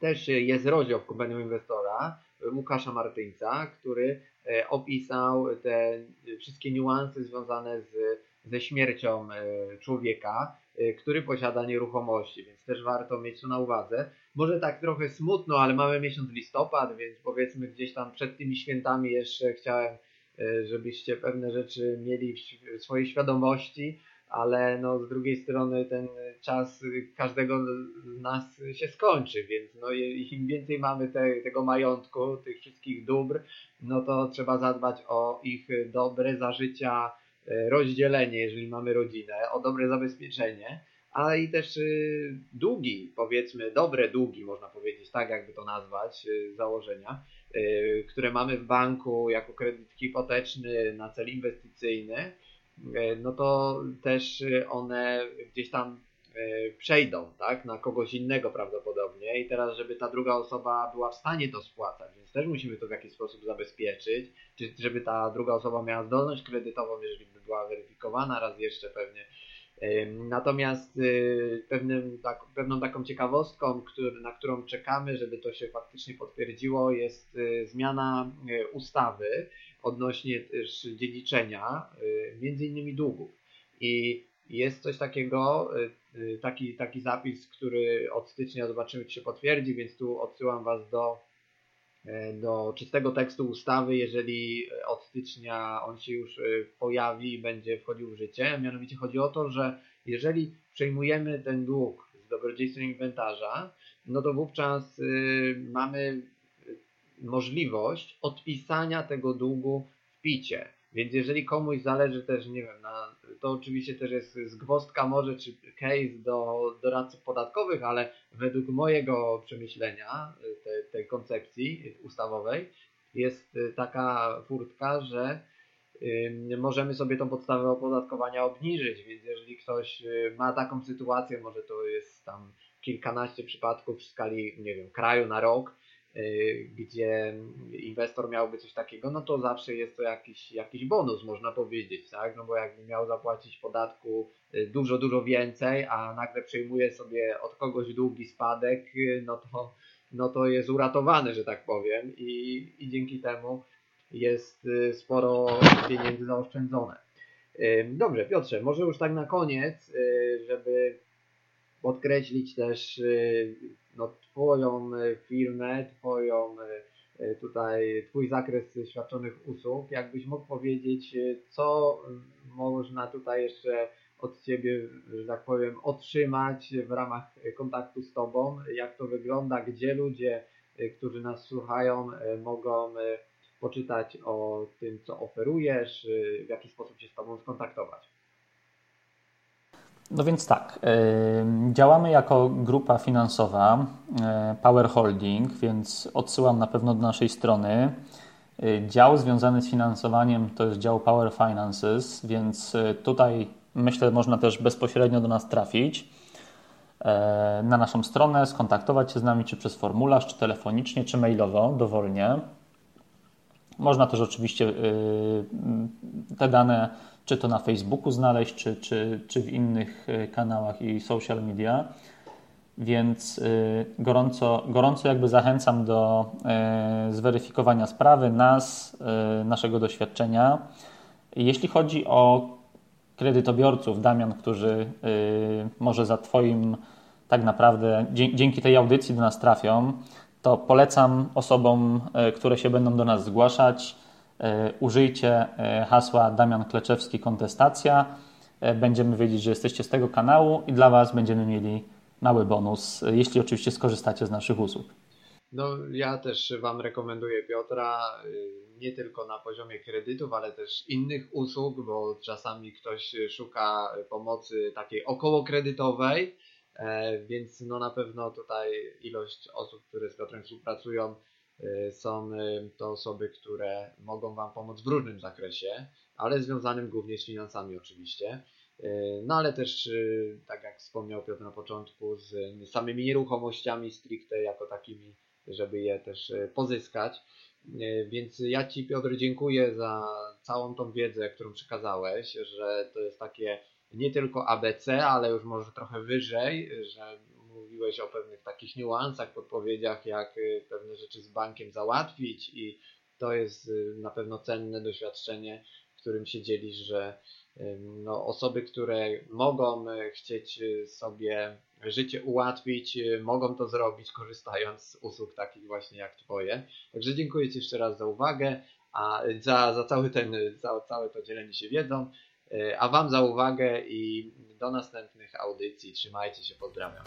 też jest rozdział w kompendium inwestora Łukasza Martyńca, który opisał te wszystkie niuanse związane z ze śmiercią e, człowieka, e, który posiada nieruchomości, więc też warto mieć to na uwadze. Może tak trochę smutno, ale mamy miesiąc listopad, więc powiedzmy gdzieś tam przed tymi świętami jeszcze chciałem żebyście pewne rzeczy mieli w swojej świadomości, ale no z drugiej strony ten czas każdego z nas się skończy, więc no im więcej mamy te, tego majątku, tych wszystkich dóbr, no to trzeba zadbać o ich dobre zażycia, e, rozdzielenie, jeżeli mamy rodzinę, o dobre zabezpieczenie, ale i też y, długi, powiedzmy, dobre długi, można powiedzieć, tak jakby to nazwać, y, założenia, które mamy w banku jako kredyt hipoteczny na cel inwestycyjny, E, no to też one gdzieś tam e, przejdą, tak, na kogoś innego prawdopodobnie i teraz, żeby ta druga osoba była w stanie to spłacać, więc też musimy to w jakiś sposób zabezpieczyć, czy żeby ta druga osoba miała zdolność kredytową, jeżeli by była weryfikowana raz jeszcze pewnie. Natomiast pewnym, tak, pewną taką ciekawostką, który, na którą czekamy, żeby to się faktycznie potwierdziło, jest zmiana ustawy, odnośnie też dziedziczenia, y, między innymi długów. I jest coś takiego, y, y, taki, taki zapis, który od stycznia zobaczymy, czy się potwierdzi, więc tu odsyłam Was do, do czystego tekstu ustawy, jeżeli od stycznia on się już pojawi i będzie wchodził w życie. Mianowicie chodzi o to, że jeżeli przejmujemy ten dług z dobrodziejstwem inwentarza, no to wówczas mamy możliwość odpisania tego długu w picie. Więc jeżeli komuś zależy też, nie wiem, na, to oczywiście też jest zgwostka może, czy case do doradców podatkowych, ale według mojego przemyślenia tej, tej koncepcji ustawowej jest taka furtka, że możemy sobie tą podstawę opodatkowania obniżyć, więc jeżeli ktoś y, ma taką sytuację, może to jest tam kilkanaście przypadków w skali, nie wiem, kraju na rok, Y, gdzie inwestor miałby coś takiego, no to zawsze jest to jakiś, jakiś bonus, można powiedzieć, tak? No bo jakby miał zapłacić podatku y, dużo, dużo więcej, a nagle przejmuje sobie od kogoś długi spadek, y, no to, no to jest uratowany, że tak powiem, i, i dzięki temu jest sporo pieniędzy zaoszczędzone. Dobrze, Piotrze, może już tak na koniec, żeby podkreślić też no, Twoją e, firmę, Twoją e, e, tutaj Twój zakres świadczonych usług. Jakbyś mógł powiedzieć, co można tutaj jeszcze od Ciebie, że tak powiem, otrzymać w ramach kontaktu z Tobą, jak to wygląda, gdzie ludzie, którzy nas słuchają, mogą poczytać o tym, co oferujesz, w jaki sposób się z Tobą skontaktować. No więc tak, działamy jako grupa finansowa Power Holding, więc odsyłam na pewno do naszej strony. Dział związany z finansowaniem to jest dział Power Finances, więc tutaj myślę, można też bezpośrednio do nas trafić na naszą stronę, skontaktować się z nami czy przez formularz, czy telefonicznie, czy mailowo, dowolnie. Można też oczywiście te dane czy to na Facebooku znaleźć, czy, czy, czy w innych e, kanałach i social media. Więc e, gorąco, gorąco jakby zachęcam do e, zweryfikowania sprawy, nas, naszego doświadczenia. Jeśli chodzi o kredytobiorców, Damian, którzy może za Twoim tak naprawdę dzięki tej audycji do nas trafią, to polecam osobom, które się będą do nas zgłaszać, użyjcie e, hasła Damian Kleczewski kontestacja. E, będziemy wiedzieć, że jesteście z tego kanału i dla Was będziemy mieli mały bonus, jeśli oczywiście skorzystacie z naszych usług. No, ja też Wam rekomenduję Piotra nie tylko na poziomie kredytów, ale też innych usług, bo czasami ktoś szuka pomocy takiej około kredytowej, więc no na pewno tutaj ilość osób, które z Piotrem współpracują, są y, to osoby, które mogą Wam pomóc w różnym zakresie, ale związanym głównie z finansami oczywiście. Y, no ale też, tak jak wspomniał Piotr na początku, z samymi nieruchomościami stricte jako takimi, żeby je też pozyskać. Więc ja Ci Piotr dziękuję za całą tą wiedzę, którą przekazałeś, że to jest takie nie tylko ABC, ale już może trochę wyżej, że mówiłeś o pewnych takich niuansach, podpowiedziach, jak y, pewne rzeczy z bankiem załatwić i to jest y, na pewno cenne doświadczenie, którym się dzielisz, że no, osoby, które mogą y, chcieć sobie życie ułatwić, mogą to zrobić korzystając z usług takich właśnie jak Twoje. Także dziękuję Ci jeszcze raz za uwagę a za, za cały ten, za całe to dzielenie się wiedzą. A Wam za uwagę i do następnych audycji. Trzymajcie się, pozdrawiam.